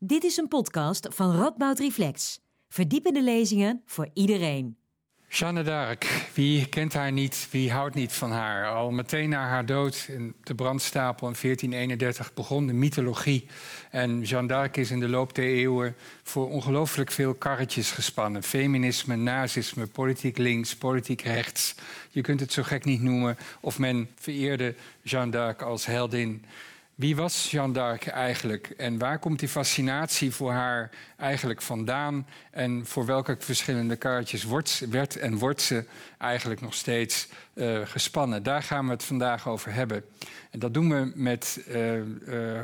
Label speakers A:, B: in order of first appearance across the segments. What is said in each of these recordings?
A: Dit is een podcast van Radboud Reflex. Verdiepende lezingen voor iedereen.
B: Jeanne d'Arc, wie kent haar niet, wie houdt niet van haar? Al meteen na haar dood in de brandstapel in 1431 begon de mythologie. En Jeanne d'Arc is in de loop der eeuwen voor ongelooflijk veel karretjes gespannen. Feminisme, nazisme, politiek links, politiek rechts. Je kunt het zo gek niet noemen. Of men vereerde Jeanne d'Arc als heldin. Wie was Jeanne d'Arc eigenlijk en waar komt die fascinatie voor haar eigenlijk vandaan? En voor welke verschillende kaartjes wordt, werd en wordt ze eigenlijk nog steeds uh, gespannen? Daar gaan we het vandaag over hebben. En dat doen we met uh, uh,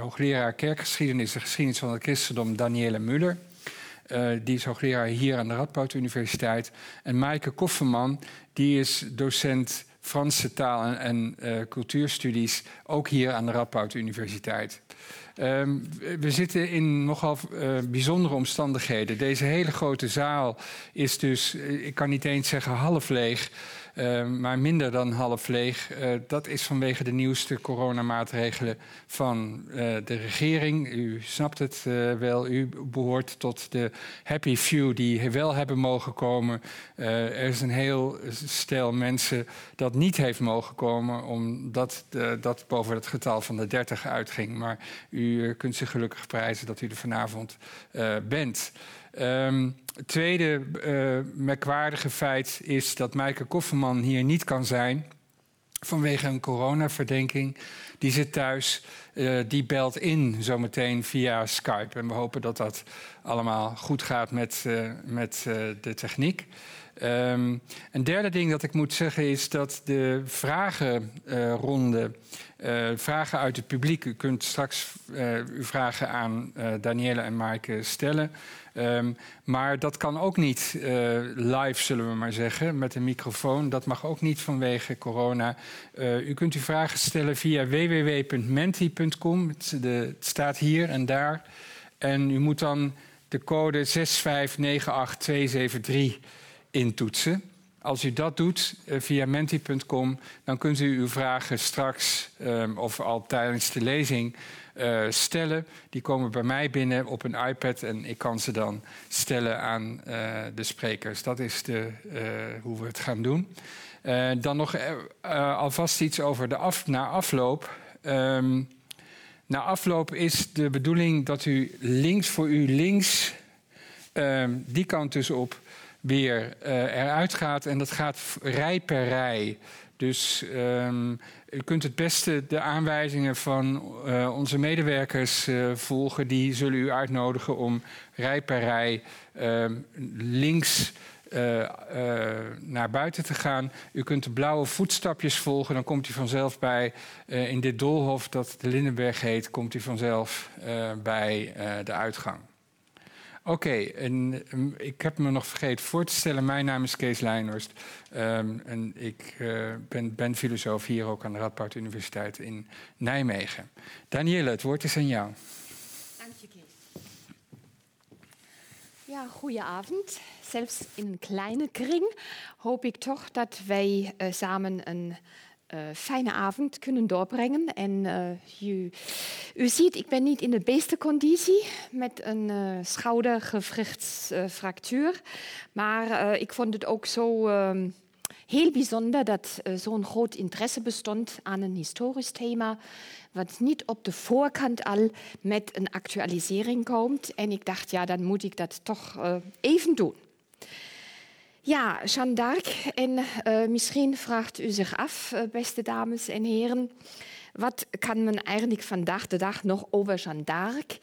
B: hoogleraar kerkgeschiedenis en geschiedenis van het christendom Daniela Muller. die is hoogleraar hier aan de Radboud Universiteit. En Maaike Kofferman, die is docent Franse taal en, uh, cultuurstudies, ook hier aan de Radboud Universiteit. Um, we zitten in nogal uh, bijzondere omstandigheden. Deze hele grote zaal is dus, eh, ik kan niet eens zeggen half leeg. Uh, maar minder dan half leeg. Uh, dat is vanwege de nieuwste coronamaatregelen van uh, de regering. U snapt het wel, u behoort tot de happy few die wel hebben mogen komen. er is een heel stel mensen dat niet heeft mogen komen, omdat dat boven het getal van de 30 uitging. Maar u kunt zich gelukkig prijzen dat u er vanavond bent. Het tweede uh, merkwaardige feit is dat Maaike Kofferman hier niet kan zijn vanwege een coronaverdenking. Die zit thuis, uh, die belt in zometeen via Skype. En we hopen dat dat allemaal goed gaat met, uh, met de techniek. Um, een derde ding dat ik moet zeggen is dat de vragenronde, vragen uit het publiek, u kunt straks uw vragen aan Danielle en Maaike stellen. Um, maar dat kan ook niet uh, live, zullen we maar zeggen, met een microfoon. Dat mag ook niet vanwege corona. Uh, u kunt uw vragen stellen via www.menti.com. Het, staat hier en daar. En u moet dan de code 6598273 intoetsen. Als u dat doet uh, via menti.com, dan kunt u uw vragen straks um, of al tijdens de lezing uh, stellen. Die komen bij mij binnen op een iPad en ik kan ze dan stellen aan uh, de sprekers. Dat is de, uh, hoe we het gaan doen. dan nog alvast iets over de na afloop. Um, na afloop is de bedoeling dat u links voor u links, um, die kant dus op, weer eruit gaat. En dat gaat rij per rij. Dus um, u kunt het beste de aanwijzingen van uh, onze medewerkers uh, volgen. Die zullen u uitnodigen om rij per rij uh, links naar buiten te gaan. U kunt de blauwe voetstapjes volgen. Dan komt u vanzelf bij, in dit doolhof dat de Lindenberg heet, komt u vanzelf bij de uitgang. Oké, en um, ik heb me nog vergeten voor te stellen. Mijn naam is Kees Leinhorst um, en ik uh, ben, ben, filosoof hier ook aan de Radboud Universiteit in Nijmegen. Danielle, het woord is aan jou.
C: Dank je, Kees. Ja, goedenavond. Zelfs in een kleine kring hoop ik toch dat wij uh, samen een fijne avond kunnen doorbrengen. En uh, u, u, ziet, ik ben niet in de beste conditie met een uh, schoudergewrichtsfractuur. maar ik vond het ook zo heel bijzonder dat zo'n groot interesse bestond aan een historisch thema, wat niet op de voorkant al met een actualisering komt. En ik dacht, ja, dan moet ik dat toch even doen. Ja, Jeanne d'Arc. En uh, misschien vraagt u zich af, uh, beste dames en heren, wat kan men eigenlijk vandaag de dag nog over Jeanne d'Arc,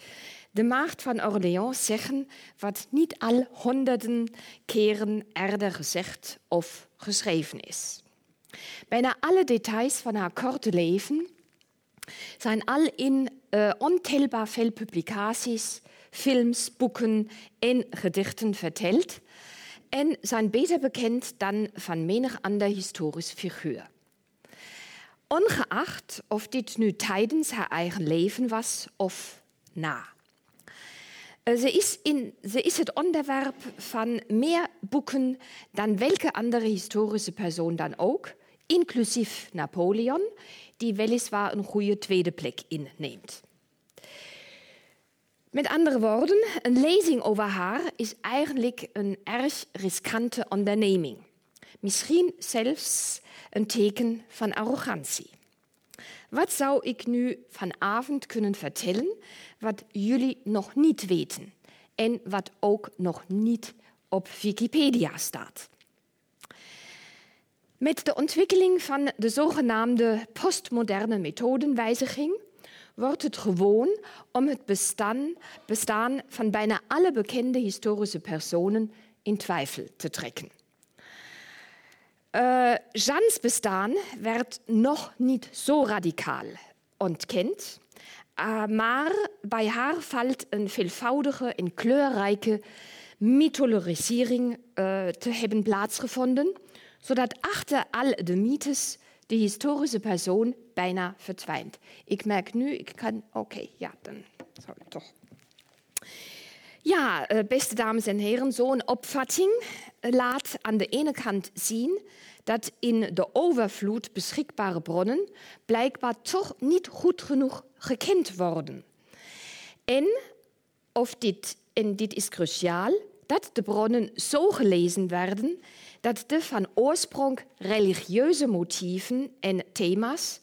C: de maagd van Orléans, zeggen wat niet al honderden keren eerder gezegd of geschreven is? Bijna alle details van haar korte leven zijn al in uh, ontelbaar veel publicaties, films, boeken en gedichten verteld en zijn beter bekend dan van menig ander historisch figuur. Ongeacht of dit nu tijdens haar eigen leven was of na. Ze is, in, ze is het onderwerp van meer boeken dan welke andere historische persoon dan ook, inclusief Napoleon, die weliswaar een goede tweede plek inneemt. Met andere woorden, een lezing over haar is eigenlijk een erg riskante onderneming. Misschien zelfs een teken van arrogantie. Wat zou ik nu vanavond kunnen vertellen wat jullie nog niet weten en wat ook nog niet op Wikipedia staat? Met de ontwikkeling van de zogenaamde postmoderne methodenwijziging wordt het gewoon om het bestaan, bestaan van bijna alle bekende historische personen in twijfel te trekken. Uh, Jeannes bestaan werd nog niet zo radicaal ontkend, uh, maar bij haar valt een veelvoudige en kleurrijke mythologisering uh, te hebben plaatsgevonden, zodat achter al de mythes de historische persoon bijna verdwijnt. Ik merk nu, ik kan, oké, okay, ja, dan zal ik toch. Ja, beste dames en heren, zo'n opvatting laat aan de ene kant zien dat in de overvloed beschikbare bronnen blijkbaar toch niet goed genoeg gekend worden. En, of dit, en dit is cruciaal, dat de bronnen zo gelezen werden dat de van oorsprong religieuze motieven en thema's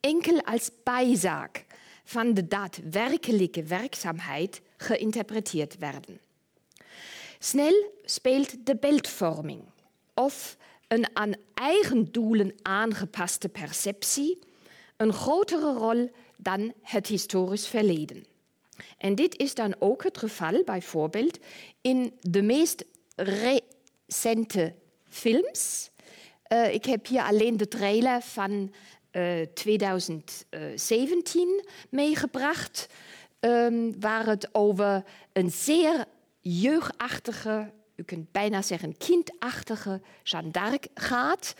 C: enkel als bijzaak van de daadwerkelijke werkzaamheid geïnterpreteerd werden. Snel speelt de beeldvorming of een aan eigen doelen aangepaste perceptie een grotere rol dan het historisch verleden. En dit is dan ook het geval bijvoorbeeld in de meest recente films. Uh, ik heb hier alleen de trailer van uh, 2017 meegebracht, um, waar het over een zeer jeugdachtige u kunt bijna zeggen kindachtige Jeanne d'Arc gaat.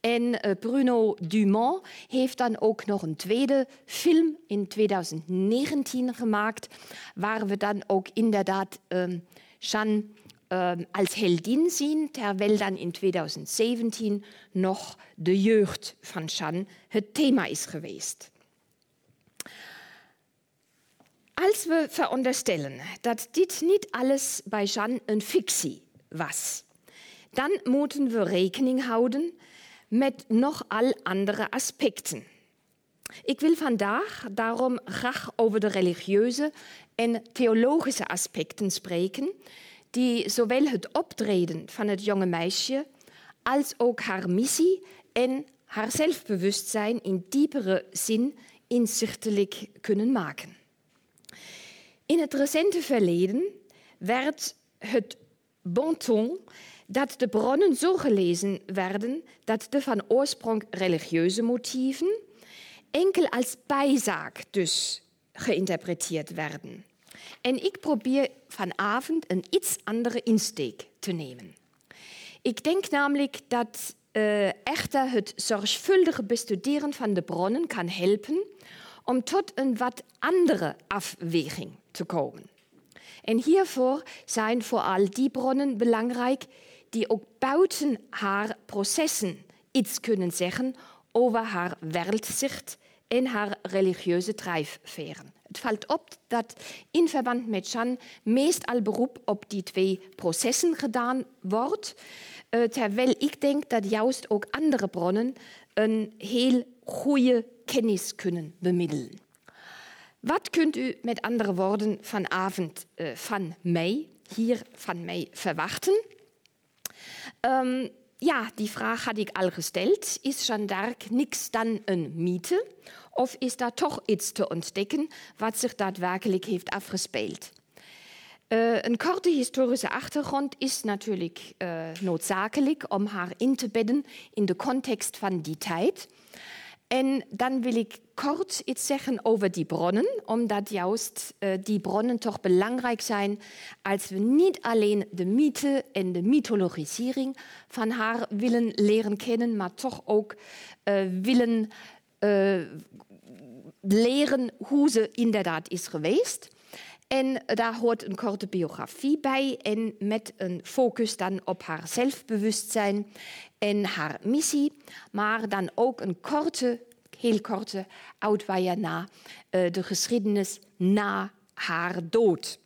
C: En uh, Bruno Dumont heeft dan ook nog een tweede film in 2019 gemaakt, waar we dan ook inderdaad um, Jeanne um, als heldin zien, terwijl dan in 2017 nog de jeugd van Jeanne het thema is geweest. Als we veronderstellen dat dit niet alles bij Jeanne een fictie was. Dan moeten we rekening houden met nog al andere aspecten. Ik wil vandaag daarom graag over de religieuze en theologische aspecten spreken, die zowel het optreden van het jonge meisje als ook haar missie en haar zelfbewustzijn in diepere zin inzichtelijk kunnen maken. In het recente verleden werd het bon ton dat de bronnen zo gelezen werden dat de van oorsprong religieuze motieven enkel als bijzaak dus geïnterpreteerd werden. En ik probeer vanavond een iets andere insteek te nemen. Ik denk namelijk dat uh, echter het zorgvuldige bestuderen van de bronnen kan helpen om tot een wat andere afweging te komen. En hiervoor zijn vooral die bronnen belangrijk die ook buiten haar processen iets kunnen zeggen over haar wereldzicht en haar religieuze drijfveren. Valt op dat in verband met Jeanne meestal beroep op die twee processen gedaan wordt, uh, terwijl ik denk dat juist ook andere bronnen een heel goede kennis kunnen bemiddelen. Wat kunt u met andere woorden vanavond uh, van mij, hier van mij verwachten? Um, ja, die vraag had ik al gesteld. Is Jeanne d'Arc niks dan een mythe? Of is daar toch iets te ontdekken wat zich daadwerkelijk heeft afgespeeld? Uh, een korte historische achtergrond is natuurlijk uh, noodzakelijk om haar in te bedden in de context van die tijd. En dan wil ik kort iets zeggen over die bronnen, omdat juist uh, die bronnen toch belangrijk zijn als we niet alleen de mythe en de mythologisering van haar willen leren kennen, maar toch ook willen leren hoe ze inderdaad is geweest. En daar hoort een korte biografie bij en met een focus dan op haar zelfbewustzijn en haar missie, maar dan ook een korte, heel korte uitwaaien naar uh, de geschiedenis na haar dood.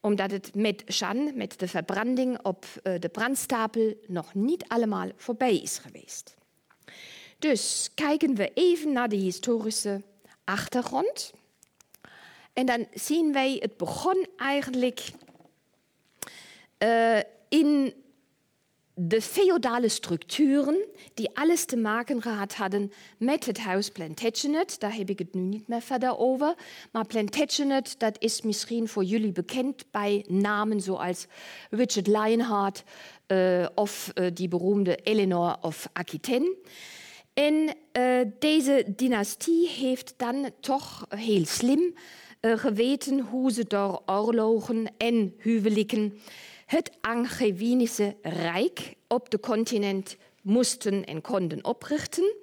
C: Omdat het met Jeanne, met de verbranding op uh, de brandstapel, nog niet allemaal voorbij is geweest. Dus kijken we even naar de historische achtergrond. En dan zien wij, het begon eigenlijk uh, in de feodale structuren die alles te maken gehad hadden met het huis Plantagenet. Daar heb ik het nu niet meer verder over. Maar Plantagenet, dat is misschien voor jullie bekend bij namen zoals Richard Lionheart uh, of uh, die beroemde Eleanor of Aquitaine. En uh, deze dynastie heeft dan toch heel slim geweten hoe ze door oorlogen en huwelijken het Angevinische Rijk op de continent moesten en konden oprichten.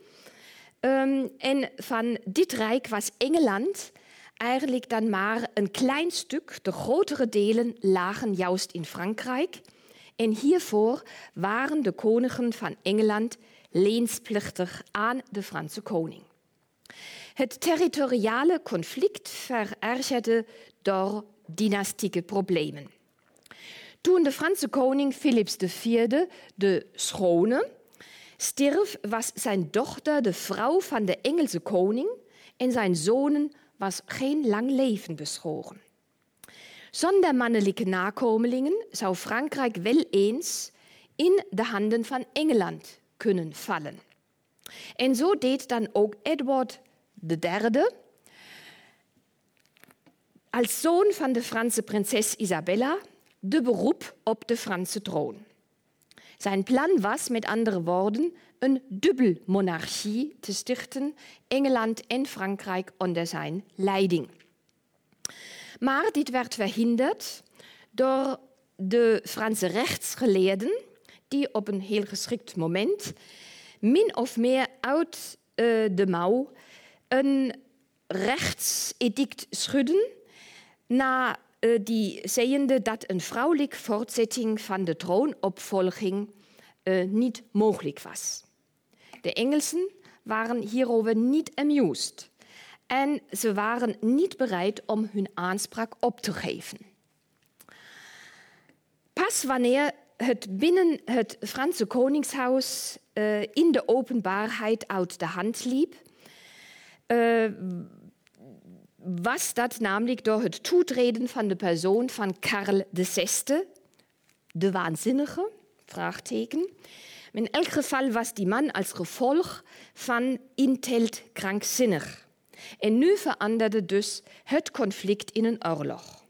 C: Um, en van dit rijk was Engeland eigenlijk dan maar een klein stuk. De grotere delen lagen juist in Frankrijk. En hiervoor waren de koningen van Engeland leensplichtig aan de Franse koning. Het territoriale conflict verergerde door dynastieke problemen. Toen de Franse koning Philips IV de Schone stierf, was zijn dochter de vrouw van de Engelse koning en zijn zonen was geen lang leven beschoren. Zonder mannelijke nakomelingen zou Frankrijk wel eens in de handen van Engeland kunnen vallen. En zo deed dan ook Edward III, als zoon van de Franse prinses Isabella, de beroep op de Franse troon. Zijn plan was, met andere woorden, een dubbelmonarchie te stichten, Engeland en Frankrijk onder zijn leiding. Maar dit werd verhinderd door de Franse rechtsgeleerden, die op een heel geschikt moment min of meer uit uh, de mouw een rechtsedict schudden na uh, die zeggende dat een vrouwelijke voortzetting van de troonopvolging uh, niet mogelijk was. De Engelsen waren hierover niet amused en ze waren niet bereid om hun aanspraak op te geven. Pas wanneer het binnen het Franse koningshuis uh, in de openbaarheid uit de hand liep, uh, was dat namelijk door het toetreden van de persoon van Karl VI, de waanzinnige, vraagteken. In elk geval was die man als gevolg van Intelt krankzinnig. En nu veranderde dus het conflict in een oorlog.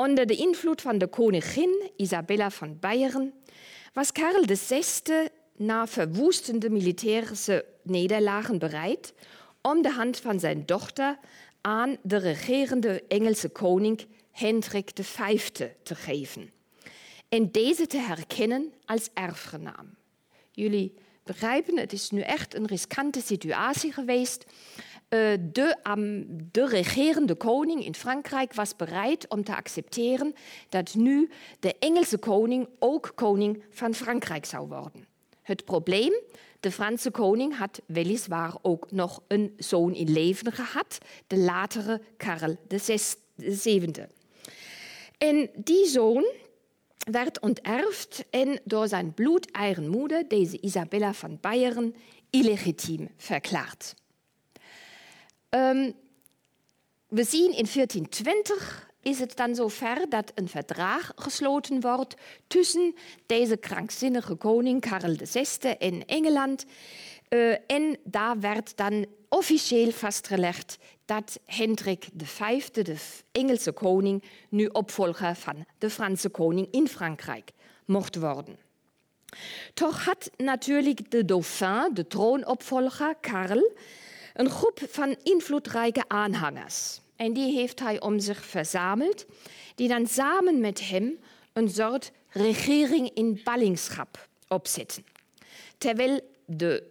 C: Onder de invloed van de koningin Isabella van Beieren was Karl VI na verwoestende militaire nederlagen bereid om de hand van zijn dochter aan de regerende Engelse koning Hendrik V te geven en deze te herkennen als erfgenaam. Jullie begrijpen, het is nu echt een riskante situatie geweest. Eh, de, um, de, regerende koning in Frankrijk was bereid om te accepteren dat nu de Engelse koning ook koning van Frankrijk zou worden. Het probleem, de Franse koning had weliswaar ook nog een zoon in leven gehad, de latere Karel VII. En die zoon werd onterfd en door zijn bloedeigen moeder, deze Isabella van Beieren, illegitiem verklaard. Um, we zien in 1420 is het dan zover dat een verdrag gesloten wordt tussen deze krankzinnige koning Karel VI en Engeland. Uh, en daar werd dan officieel vastgelegd dat Hendrik V, de Engelse koning, nu opvolger van de Franse koning in Frankrijk mocht worden. Toch had natuurlijk de dauphin, de troonopvolger Karel, een groep van invloedrijke aanhangers. En die heeft hij om zich verzameld, die dan samen met hem een soort regering in ballingschap opzetten. Terwijl de,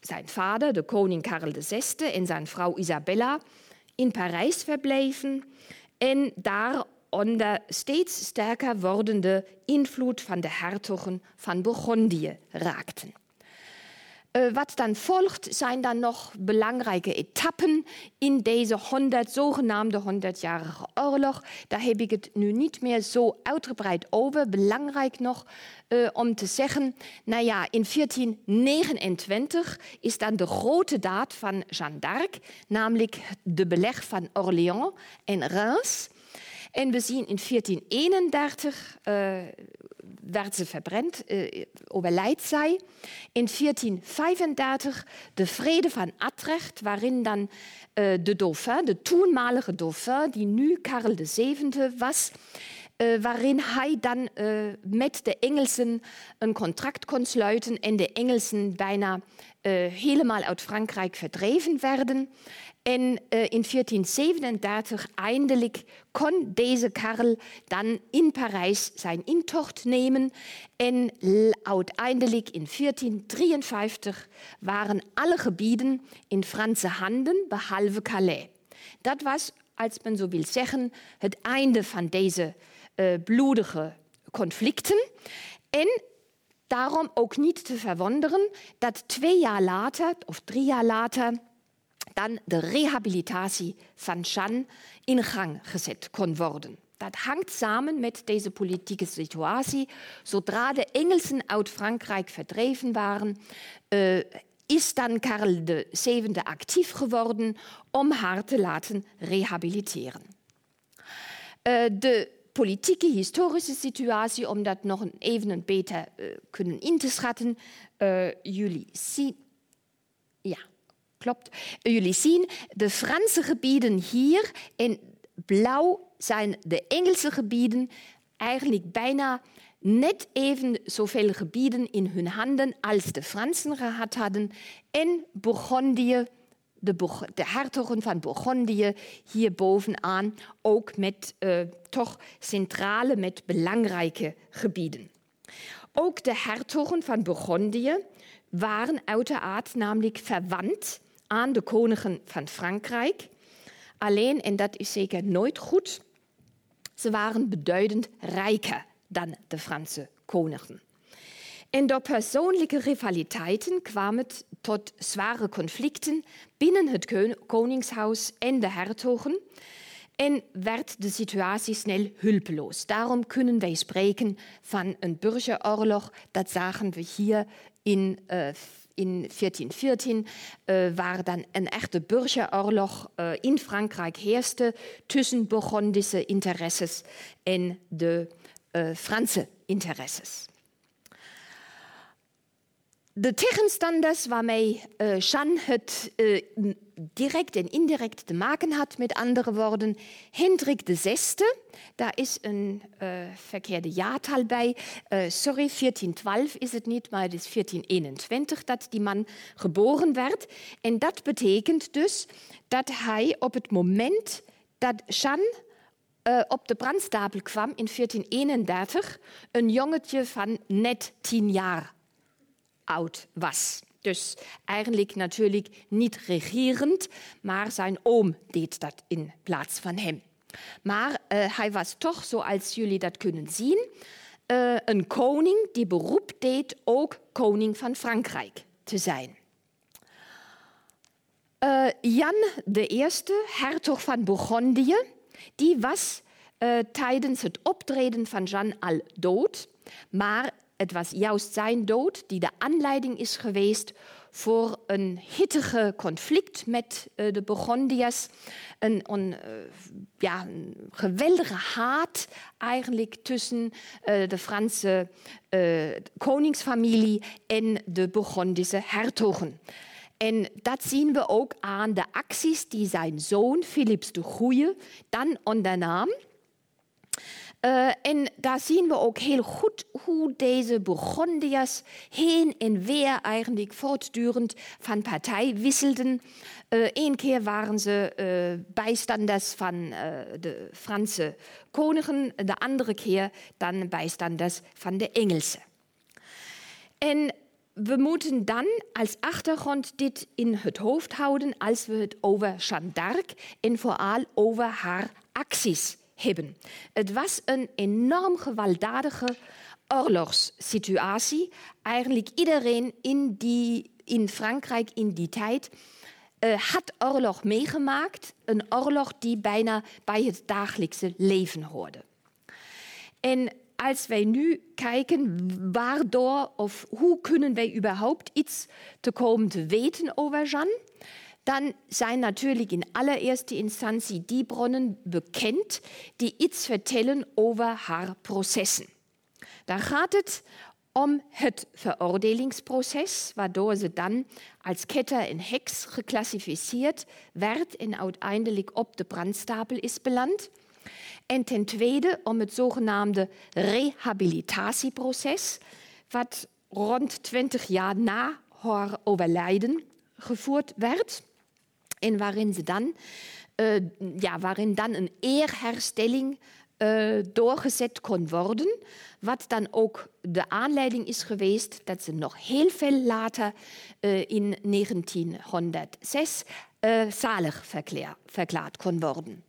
C: zijn vader, de koning Karel VI en zijn vrouw Isabella in Parijs verbleven en daar onder steeds sterker wordende invloed van de hertogen van Bourgondië raakten. Uh, wat dan volgt zijn dan nog belangrijke etappen in deze 100, zogenaamde 100-jarige oorlog. Daar heb ik het nu niet meer zo uitgebreid over. Belangrijk nog uh, om te zeggen, nou ja, in 1429 is dan de grote daad van Jeanne d'Arc, namelijk de beleg van Orléans en Reims. En we zien in 1431 uh, werd ze verbrand, uh, overlijdt zij. In 1435 de vrede van Atrecht, waarin dan uh, de dauphin, de toenmalige dauphin, die nu Karel VII was, uh, waarin hij dan uh, met de Engelsen een contract kon sluiten en de Engelsen bijna uh, helemaal uit Frankrijk verdreven werden. En uh, in 1437 eindelijk kon deze Karel dan in Parijs zijn intocht nemen. En uiteindelijk in 1453 waren alle gebieden in Franse handen, behalve Calais. Dat was, als men zo wil zeggen, het einde van deze uh, bloedige conflicten. En daarom ook niet te verwonderen dat twee jaar later, of drie jaar later, dan de rehabilitatie van Jeanne in gang gezet kon worden. Dat hangt samen met deze politieke situatie. Zodra de Engelsen uit Frankrijk verdreven waren, uh, is dan Karel VII actief geworden om haar te laten rehabiliteren. Uh, de politieke, historische situatie, om dat nog even beter uh, kunnen in te schatten. Jullie zien, ja, klopt. Jullie zien de Franse gebieden hier in blauw zijn de Engelse gebieden eigenlijk bijna net even zoveel gebieden in hun handen als de Fransen gehad hadden en Bourgondië de, de hertogen van Bourgondië hier bovenaan, ook met uh, toch centrale, met belangrijke gebieden. Ook de hertogen van Bourgondië waren uiteraard namelijk verwant aan de koningen van Frankrijk. Alleen, en dat is zeker nooit goed, ze waren beduidend rijker dan de Franse koningen. En door persoonlijke rivaliteiten kwam het tot zware conflicten binnen het koningshuis en de hertogen en werd de situatie snel hulpeloos. Daarom kunnen wij spreken van een burgeroorlog. Dat zagen we hier in, uh, in 1414, uh, waar dan een echte burgeroorlog uh, in Frankrijk heerste tussen Burgondische interesses en de Franse interesses. De tegenstanders waarmee uh, het uh, direct en indirect te maken had, met andere woorden, Hendrik VI, daar is een uh, verkeerde jaartal bij. sorry, 1412 is het niet, maar het is 1421 dat die man geboren werd. En dat betekent dus dat hij op het moment dat Jeanne op de brandstapel kwam in 1431 een jongetje van net tien jaar oud was. Dus eigenlijk natuurlijk niet regerend, maar zijn oom deed dat in plaats van hem. Maar uh, hij was toch, zoals jullie dat kunnen zien, uh, een koning die beroep deed ook koning van Frankrijk te zijn. Uh, Jan I, hertog van Bourgondië, die was tijdens het optreden van Jeanne al dood, maar het was juist zijn dood die de aanleiding is geweest voor een hittige conflict met uh, de Burgondiërs. Een, uh, ja, een, geweldige haat eigenlijk tussen uh, de Franse koningsfamilie en de Burgondische hertogen. En dat zien we ook aan de acties die zijn zoon Philips de Goeie dan ondernam. Uh, en daar zien we ook heel goed hoe deze Burgondiërs heen en weer eigenlijk voortdurend van partij wisselden. Eén keer waren ze uh, bijstanders van de Franse koningen, de andere keer dan bijstanders van de Engelsen. En we moeten dan als achtergrond dit in het hoofd houden als we het over Jeanne d'Arc en vooral over haar acties Het was een enorm gewelddadige oorlogssituatie. Eigenlijk iedereen in die in Frankrijk in die tijd uh, had oorlog meegemaakt. Een oorlog die bijna bij het dagelijkse leven hoorde. En als wij nu kijken waardoor of hoe kunnen wij überhaupt iets te komen te weten over Jeanne, dan zijn natuurlijk in allereerste instantie die bronnen bekend die iets vertellen over haar processen. Daar gaat het om het veroordelingsproces, waardoor ze dan als ketter en heks geclassificeerd werd en uiteindelijk op de brandstapel is beland. En ten tweede om het zogenaamde rehabilitatieproces, wat rond 20 jaar na haar overlijden gevoerd werd. En waarin, ze dan, uh, ja, waarin dan een eerherstelling uh, doorgezet kon worden. Wat dan ook de aanleiding is geweest dat ze nog heel veel later uh, in 1906 uh, zalig verklaard kon worden.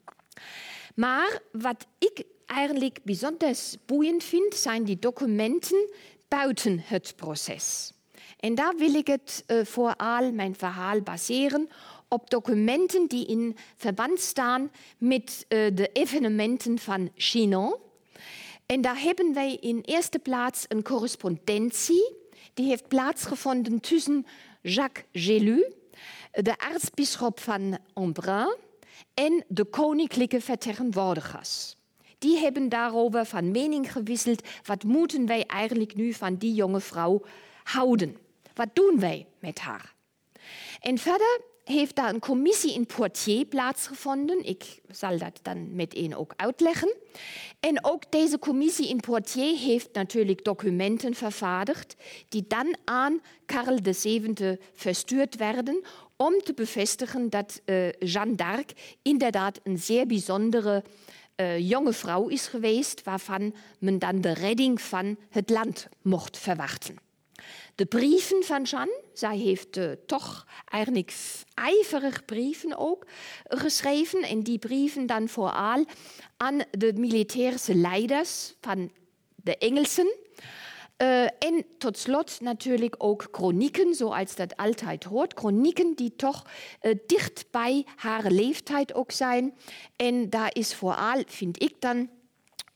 C: Maar wat ik eigenlijk bijzonder boeiend vind, zijn die documenten buiten het proces. En daar wil ik het uh, vooral mijn verhaal baseren op documenten die in verband staan met uh, de evenementen van Chinon. En daar hebben wij in eerste plaats een correspondentie die heeft plaatsgevonden tussen Jacques Gelu, de aartsbisschop van Embrun, en de koninklijke vertegenwoordigers. Die hebben daarover van mening gewisseld. Wat moeten wij eigenlijk nu van die jonge vrouw houden? Wat doen wij met haar? En verder heeft daar een commissie in Poitiers plaatsgevonden. Ik zal dat dan meteen ook uitleggen. En ook deze commissie in Poitiers heeft natuurlijk documenten vervaardigd, die dan aan Karel VII verstuurd werden om te bevestigen dat uh, Jeanne d'Arc inderdaad een zeer bijzondere uh, jonge vrouw is geweest, waarvan men dan de redding van het land mocht verwachten. De brieven van Jeanne, zij heeft uh, toch eigenlijk ijverig brieven ook geschreven. En die brieven dan vooral aan de militaire leiders van de Engelsen. Uh, en tot slot natuurlijk ook chronieken, zoals dat altijd hoort. Chronieken die toch uh, dicht bij haar leeftijd ook zijn. En daar is vooral, vind ik dan,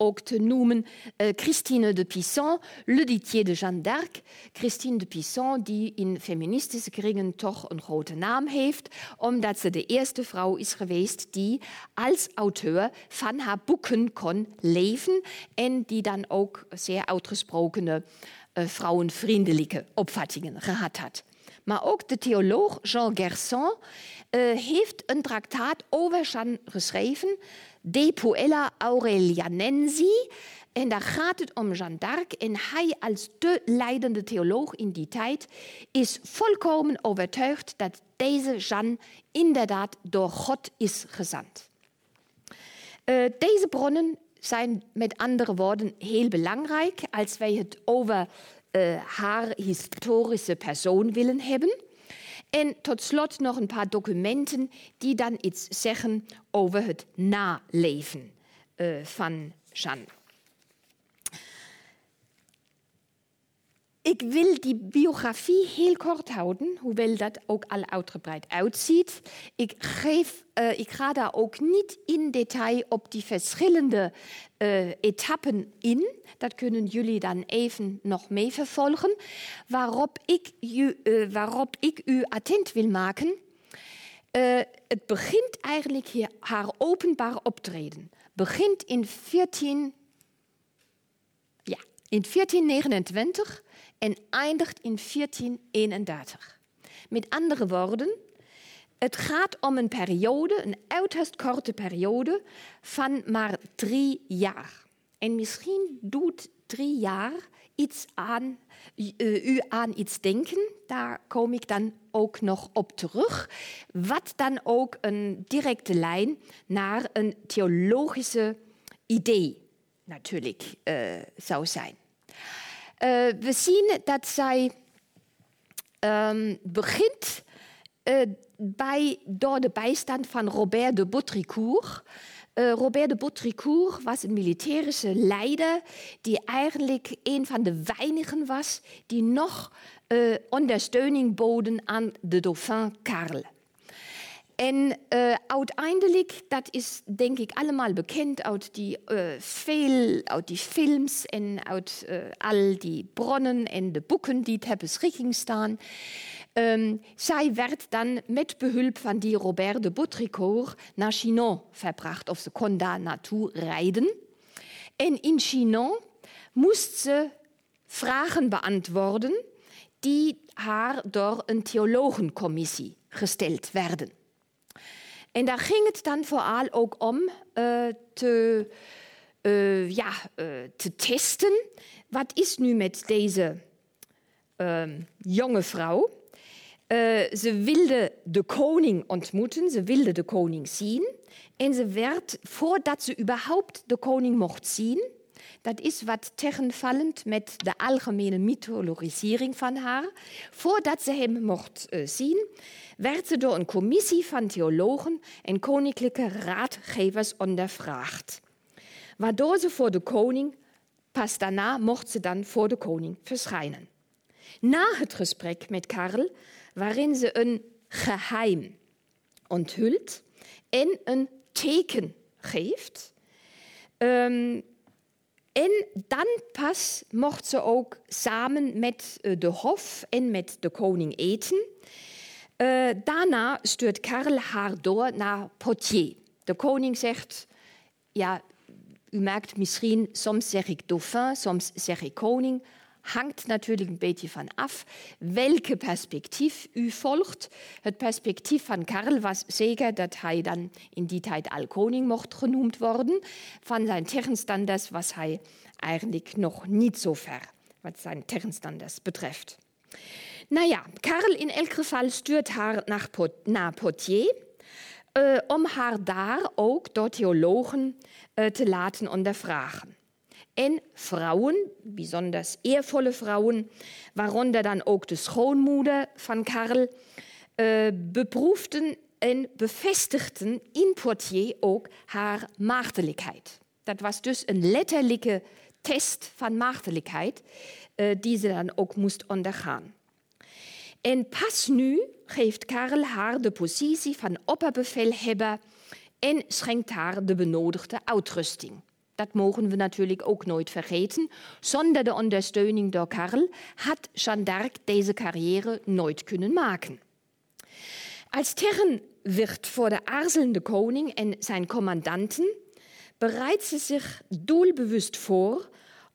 C: ook te noemen uh, Christine de Pisson, Le Ditier de Jeanne d'Arc. Christine de Pisson, die in feministische kringen toch een grote naam heeft, omdat ze de eerste vrouw is geweest die als auteur van haar boeken kon leven en die dan ook zeer uitgesprokene uh, vrouwenvriendelijke opvattingen gehad had. Maar ook de theoloog Jean Gerson uh, heeft een traktaat over Jeanne geschreven, De Puella Aurelianensi. En daar gaat het om Jeanne d'Arc. En hij als de leidende theoloog in die tijd is volkomen overtuigd dat deze Jeanne inderdaad door God is gezand. Uh, deze bronnen zijn met andere woorden heel belangrijk als wij het over uh, haar historische persoon willen hebben. En tot slot nog een paar documenten die dan iets zeggen over het naleven uh, van Jeanne. Ik wil die biografie heel kort houden, hoewel dat ook al uitgebreid uitziet. Ik, geef, ik ga daar ook niet in detail op die verschillende uh, etappen in. Dat kunnen jullie dan even nog mee vervolgen. Waarop ik, ik u attent wil maken. het begint eigenlijk hier haar openbaar optreden. Begint in 14, ja, in 1429 en eindigt in 1431. Met andere woorden, het gaat om een periode, een uiterst korte periode van maar drie jaar. En misschien doet drie jaar iets aan, u aan iets denken. Daar kom ik dan ook nog op terug. Wat dan ook een directe lijn naar een theologische idee natuurlijk uh, zou zijn. Uh, we zien dat zij um, begint uh, bij, door de bijstand van Robert de Baudricourt. Uh, Robert de Baudricourt was een militärische leider die eigenlijk een van de weinigen was die nog uh, ondersteuning boden aan de dauphin Karl. En uh, uiteindelijk, dat is denk ik allemaal bekend uit die, uh, veel, uit die films en uit uh, al die bronnen en de boeken die ter beschikking staan. Um, zij werd dan met behulp van die Robert de Baudricourt naar Chinon verbracht, of ze kon daar naartoe rijden. En in Chinon moest ze vragen beantwoorden die haar door een theologencommissie gesteld werden. En daar ging het dan vooral ook om uh, te, uh, ja, uh, te testen. Wat is nu met deze ehm, jonge vrouw? ze wilde de koning ontmoeten, ze wilde de koning zien. En ze werd, voordat ze überhaupt de koning mocht zien, dat is wat tegenvallend met de algemene mythologisering van haar, voordat ze hem mocht zien, werd ze door een commissie van theologen en koninklijke raadgevers ondervraagd. Waardoor ze voor de koning, pas daarna mocht ze dan voor de koning verschijnen. Na het gesprek met Karel, waarin ze een geheim onthult en een teken geeft, um, en dan pas mocht ze ook samen met eh, de hof en met de koning eten. Uh, daarna stuurt Karel haar door naar Poitiers. De koning zegt, ja, u merkt misschien, soms zeg ik dauphin, soms zeg ik koning. Hangt natuurlijk een beetje van af welke perspectief u volgt. Het perspectief van Karel was zeker dat hij dan in die tijd al koning mocht genoemd worden. Van zijn tegenstanders was hij eigenlijk nog niet zo ver, wat zijn tegenstanders betreft. Nou ja, Karel in elk geval stuurt haar naar, Pot naar Poitiers. Uh, om haar daar ook door theologen uh, te laten ondervragen. En vrouwen, besonders eervolle vrouwen, waaronder dan ook de schoonmoeder van Karel, uh, beproefden en bevestigden in Poitiers ook haar maagdelijkheid. Dat was dus een letterlijke test van maagdelijkheid die ze dan ook moest ondergaan. En pas nu geeft Karel haar de positie van opperbevelhebber en schenkt haar de benodigde uitrusting. Dat mogen we natuurlijk ook nooit vergeten. Zonder de ondersteuning door Karel had Jeanne d'Arc deze carrière nooit kunnen maken. Als tegenwicht voor de aarzelende koning en zijn commandanten bereidt ze zich doelbewust voor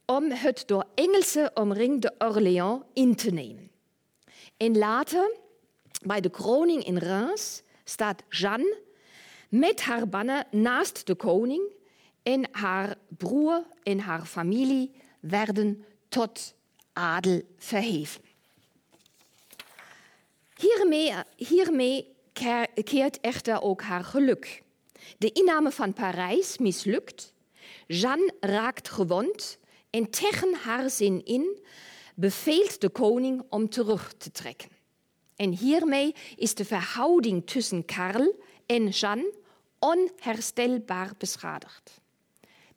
C: om het door Engelsen omringde Orléans in te nemen. En later, bij de kroning in Reims, staat Jeanne met haar banner naast de koning en haar broer en haar familie werden tot adel verheven. Hiermee, hiermee keert echter ook haar geluk. De inname van Parijs mislukt. Jeanne raakt gewond en tegen haar zin in beveelt de koning om terug te trekken. En hiermee is de verhouding tussen Karl en Jeanne onherstelbaar beschadigd.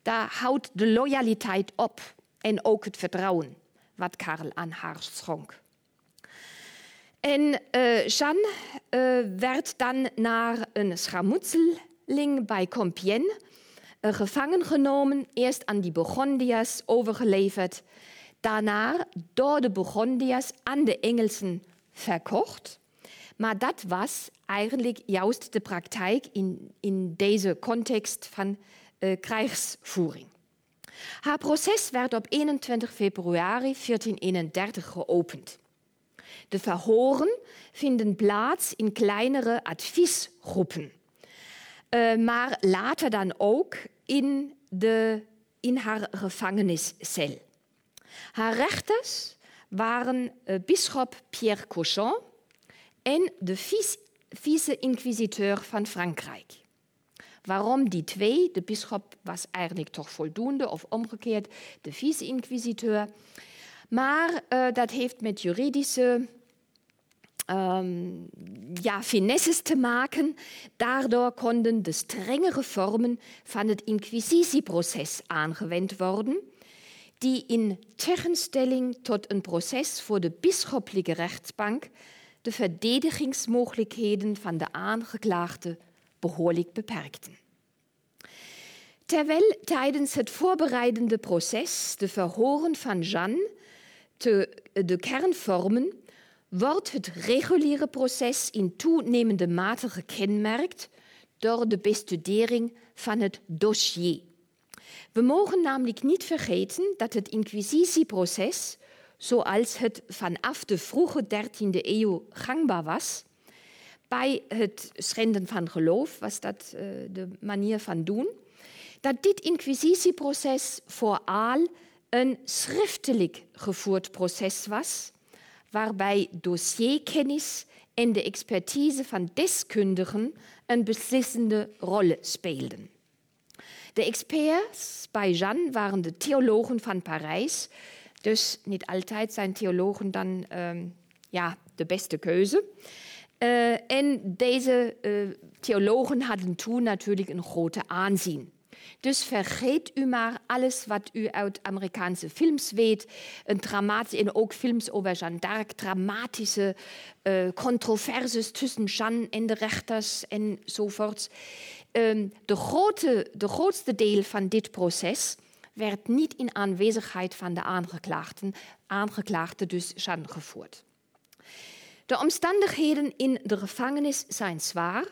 C: Daar houdt de loyaliteit op en ook het vertrouwen wat Karl aan haar schonk. En uh, Jeanne uh, werd dan naar een schermutseling bij Compiègne uh, gevangen genomen, eerst aan die Burgondiërs overgeleverd daarna door de Burgondiërs aan de Engelsen verkocht. Maar dat was eigenlijk juist de praktijk in, in deze context van krijgsvoering. Haar proces werd op 21 februari 1431 geopend. De verhoren vinden plaats in kleinere adviesgroepen, uh, maar later dan ook in, de, in haar gevangeniscel. Haar rechters waren uh, bisschop Pierre Cochon en de vice-inquisiteur van Frankrijk. Waarom die twee? De bisschop was eigenlijk toch voldoende, of omgekeerd, de vice-inquisiteur. Maar uh, dat heeft met juridische ähm, ja, finesses te maken. Daardoor konden de strengere vormen van het inquisitieproces aangewend worden, die in tegenstelling tot een proces voor de bisschoppelijke rechtsbank de verdedigingsmogelijkheden van de aangeklaagde behoorlijk beperkten. Terwijl tijdens het voorbereidende proces de verhoren van Jeanne te, de kern vormen, wordt het reguliere proces in toenemende mate gekenmerkt door de bestudering van het dossier. We mogen namelijk niet vergeten dat het inquisitieproces, zoals het vanaf de vroege 13e eeuw gangbaar was, bij het schenden van geloof was dat uh, de manier van doen, dat dit inquisitieproces vooral een schriftelijk gevoerd proces was, waarbij dossierkennis en de expertise van deskundigen een beslissende rol speelden. De experts bij Jeanne waren de theologen van Parijs, dus niet altijd zijn theologen dan um, ja, de beste keuze. Uh, en deze uh, theologen hadden toen natuurlijk een grote aanzien. Dus vergeet u maar alles wat u uit Amerikaanse films weet. Een dramatisch, en ook films over Jeanne d'Arc, dramatische uh, controversies tussen Jeanne en de rechters enzovoort. Um, de, grote, de grootste deel van dit proces werd niet in aanwezigheid van de aangeklaagden, aangeklaagde dus Jeanne gevoerd. De omstandigheden in de gevangenis zijn zwaar.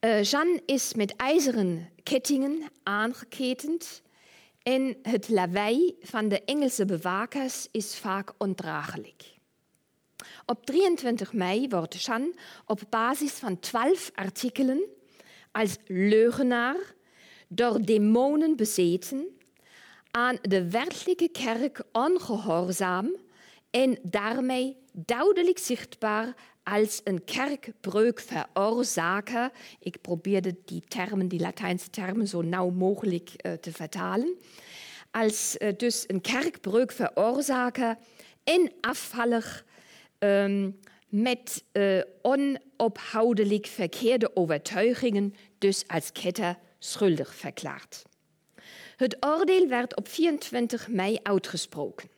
C: Uh, is met ijzeren kettingen aangeketend en het lawaai van de Engelse bewakers is vaak ondraaglijk. Op 23 mei wordt Jeanne op basis van 12 artikelen als leugenaar door demonen bezeten, aan de werkelijke kerk ongehoorzaam en daarmee duidelijk zichtbaar als een kerkbreukveroorzaker. Ik probeerde die termen, die Latijnse termen, zo nauw mogelijk uh, te vertalen. Als uh, dus een kerkbreukveroorzaker en afvallig um, met uh, onophoudelijk verkeerde overtuigingen, dus als ketter schuldig verklaard. Het oordeel werd op 24 mei uitgesproken.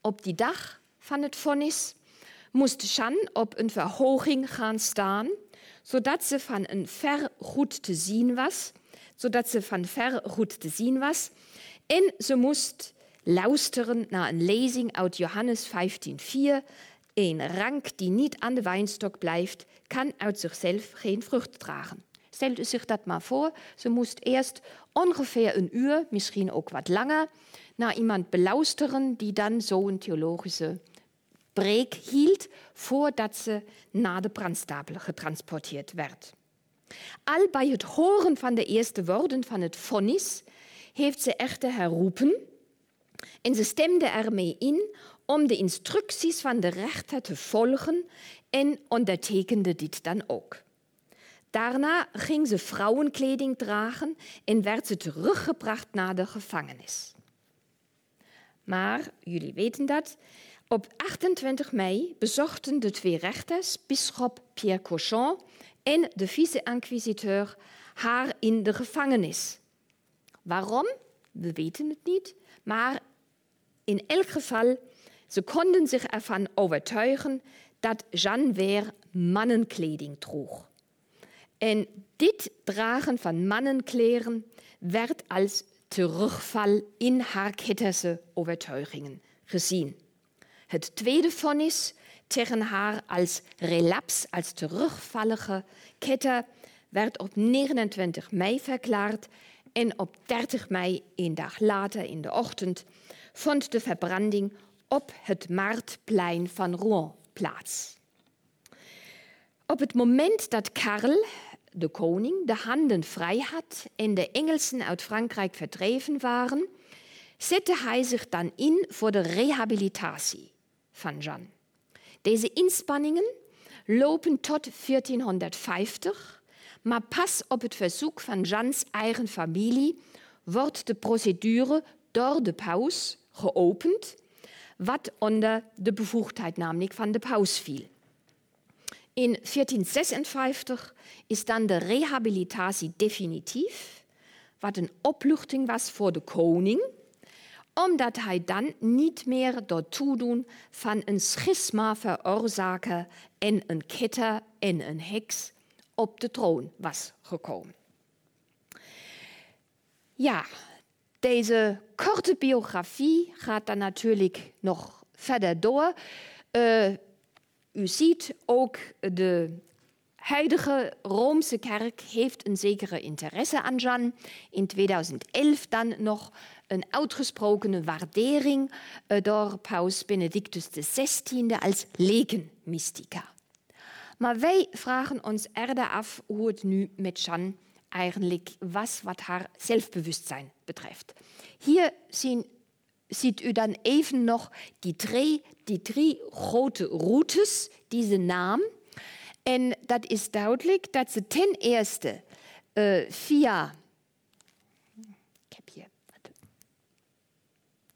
C: Op die dag van het vonnis moest Jeanne op een verhoging gaan staan, zodat ze van een ver goed te zien was, zodat ze van ver goed te zien was. En ze moest luisteren naar een lezing uit Johannes 15:4. Een rank die niet aan de wijnstok blijft, kan uit zichzelf geen vrucht dragen. Stelt u zich dat maar voor. Ze moest eerst ongeveer een uur, misschien ook wat langer, naar iemand beluisteren die dan zo'n theologische preek hield voordat ze naar de brandstapel getransporteerd werd. Al bij het horen van de eerste woorden van het vonnis heeft ze echter herroepen en ze stemde ermee in om de instructies van de rechter te volgen en ondertekende dit dan ook. Daarna ging ze vrouwenkleding dragen en werd ze teruggebracht naar de gevangenis. Maar jullie weten dat, op 28 mei bezochten de twee rechters, bisschop Pierre Cochon en de vice-inquisiteur, haar in de gevangenis. Waarom? We weten het niet, maar in elk geval, ze konden zich ervan overtuigen dat Jeanne weer mannenkleding droeg. En dit dragen van mannenkleren werd als terugval in haar ketterse overtuigingen gezien. Het tweede vonnis tegen haar als relaps, als terugvallige ketter, werd op 29 mei verklaard en op 30 mei, een dag later in de ochtend, vond de verbranding op het marktplein van Rouen plaats. Op het moment dat Karl, de koning, de handen vrij had en de Engelsen uit Frankrijk verdreven waren, zette hij zich dan in voor de rehabilitatie van Jan. Deze inspanningen lopen tot 1450, maar pas op het verzoek van Jans eigen familie wordt de procedure door de paus geopend, wat onder de bevoegdheid namelijk van de paus viel. In 1456 is dan de rehabilitatie definitief, wat een opluchting was voor de koning, omdat hij dan niet meer door toedoen van een schisma veroorzaken en een ketter en een heks op de troon was gekomen. Ja, deze korte biografie gaat dan natuurlijk nog verder door. Uh, u ziet ook de huidige Roomse kerk heeft een zekere interesse aan Jan. In 2011 dan nog een uitgesprokene waardering uh, door paus Benedictus XVI als lekenmystica. Maar wij vragen ons eerder af hoe het nu met Jan eigenlijk was wat haar zelfbewustzijn betreft. Hier zien, ziet u dan even nog die drie, die drie grote routes, deze naam. En dat is duidelijk dat ze ten eerste uh, via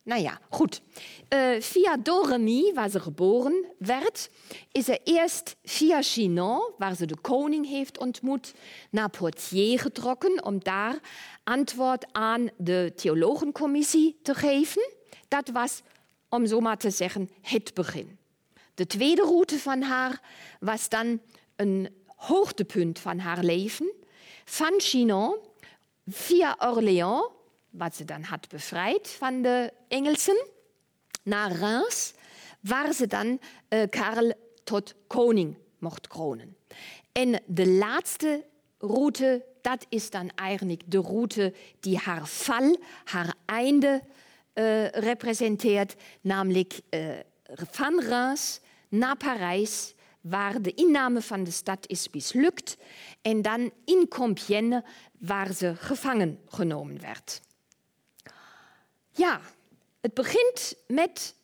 C: Nou ja, goed. Uh, via Doremi, waar ze geboren werd, is ze eerst via Chinon, waar ze de koning heeft ontmoet, naar Poitiers getrokken om daar antwoord aan de theologencommissie te geven. Dat was, om zo maar te zeggen, het begin. De tweede route van haar was dan een hoogtepunt van haar leven. Van Chinon via Orléans wat ze dan had bevrijd van de Engelsen, naar Reims, waar ze dan uh, Karel tot koning mocht kronen. En de laatste route, dat is dan eigenlijk de route die haar val, haar einde uh, representeert, namelijk uh, van Reims naar Parijs, waar de inname van de stad is mislukt, en dan in Compiègne, waar ze gevangen genomen werd. Ja, het begint met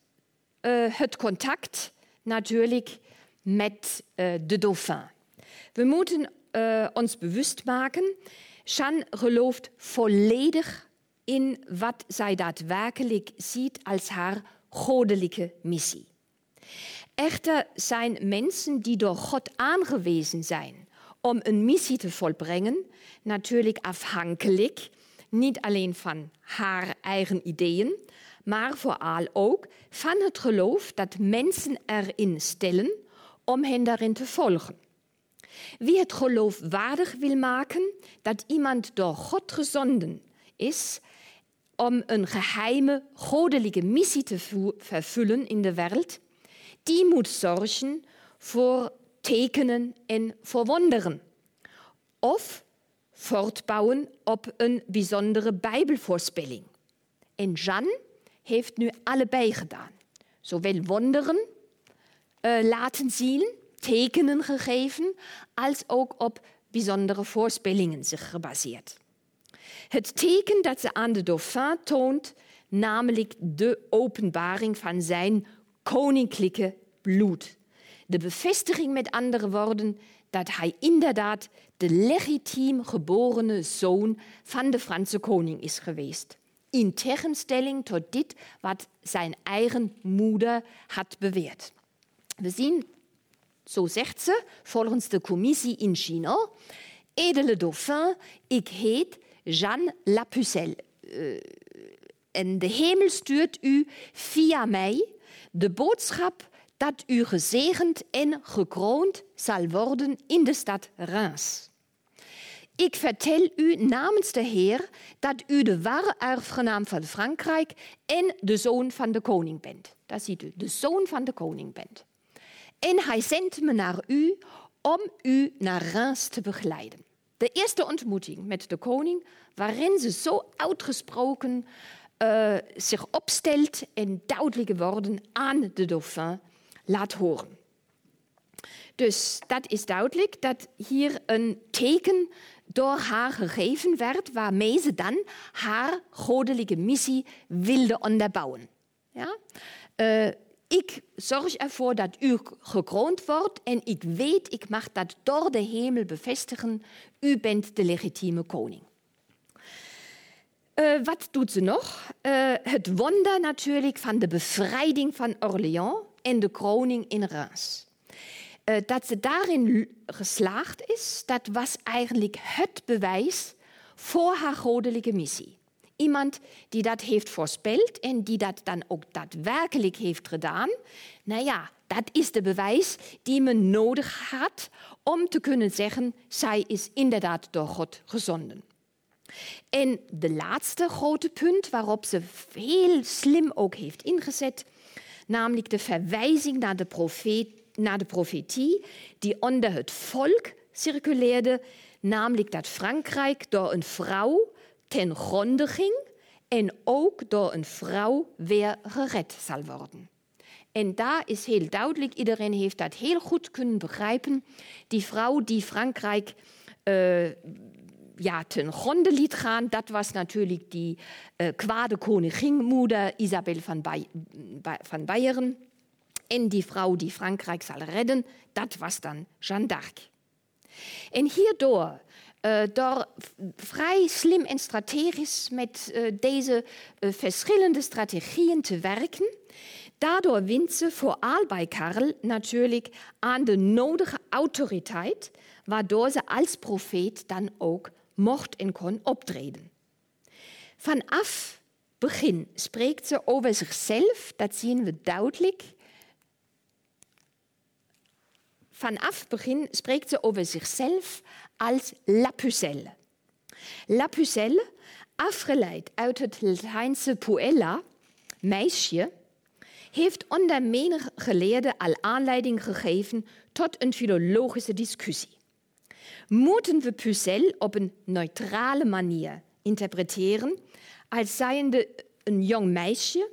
C: uh, het contact natuurlijk met uh, de dauphin. We moeten uh, ons bewust maken, Jeanne gelooft volledig in wat zij daadwerkelijk ziet als haar goddelijke missie. Echter zijn mensen die door God aangewezen zijn om een missie te volbrengen, natuurlijk afhankelijk niet alleen van haar eigen ideeën, maar vooral ook van het geloof dat mensen erin stellen om hen daarin te volgen. Wie het geloof waardig wil maken dat iemand door God gezonden is om een geheime goddelijke missie te vervullen in de wereld, die moet zorgen voor tekenen en voor wonderen. Of voortbouwen op een bijzondere Bijbelvoorspelling. En Jan heeft nu allebei gedaan. Zowel wonderen uh, laten zien, tekenen gegeven, als ook op bijzondere voorspellingen zich gebaseerd. Het teken dat ze aan de dauphin toont, namelijk de openbaring van zijn koninklijke bloed. De bevestiging met andere woorden dat hij inderdaad de legitiem geborene zoon van de Franse koning is geweest. In tegenstelling tot dit wat zijn eigen moeder had beweerd. We zien, zo zegt ze, volgens de commissie in China, edele dauphin, ik heet Jeanne La Pucelle. Uh, en de hemel stuurt u via mij de boodschap dat u gezegend en gekroond zal worden in de stad Reims. Ik vertel u namens de Heer dat u de ware erfgenaam van Frankrijk en de zoon van de koning bent. Dat ziet u, de zoon van de koning bent. En hij zendt me naar u om u naar Reims te begeleiden. De eerste ontmoeting met de koning, waarin ze zo uitgesproken uh, zich opstelt en duidelijke woorden aan de dauphin laat horen. Dus dat is duidelijk dat hier een teken door haar gegeven werd, waarmee ze dan haar goddelijke missie wilde onderbouwen. Ja? Uh, ik zorg ervoor dat u gekroond wordt en ik weet, ik mag dat door de hemel bevestigen, u bent de legitieme koning. Uh, wat doet ze nog? Uh, het wonder natuurlijk van de bevrijding van Orléans en de kroning in Reims. Uh, dat ze daarin geslaagd is, dat was eigenlijk het bewijs voor haar goddelijke missie. Iemand die dat heeft voorspeld en die dat dan ook daadwerkelijk heeft gedaan. Nou ja, dat is de bewijs die men nodig had om te kunnen zeggen, zij is inderdaad door God gezonden. En de laatste grote punt waarop ze heel slim ook heeft ingezet, namelijk de verwijzing naar de, profeet, naar de profetie die onder het volk circuleerde, namelijk dat Frankrijk door een vrouw ten gronde ging en ook door een vrouw weer gered zal worden. En daar is heel duidelijk, iedereen heeft dat heel goed kunnen begrijpen, die vrouw die Frankrijk uh, ja, ten gronde liet gaan, dat was natuurlijk die uh, kwade koninginmoeder Isabel van, Bay van Bayern. En die vrouw die Frankrijk zal redden, dat was dan Jeanne d'Arc. En hierdoor uh, door vrij slim en strategisch met uh, deze uh, verschillende strategieën te werken. Daardoor wint ze vooral bij Karl natuurlijk aan de nodige autoriteit, waardoor ze als profeet dan ook mocht en kon optreden. Vanaf begin spreekt ze over zichzelf, dat zien we duidelijk. Vanaf begin spreekt ze over zichzelf als La Pucelle. La Pucelle, afgeleid uit het Latijnse puella, meisje, heeft onder menig geleerden al aanleiding gegeven tot een filologische discussie. Moeten we Pucelle op een neutrale manier interpreteren als zijnde een jong meisje,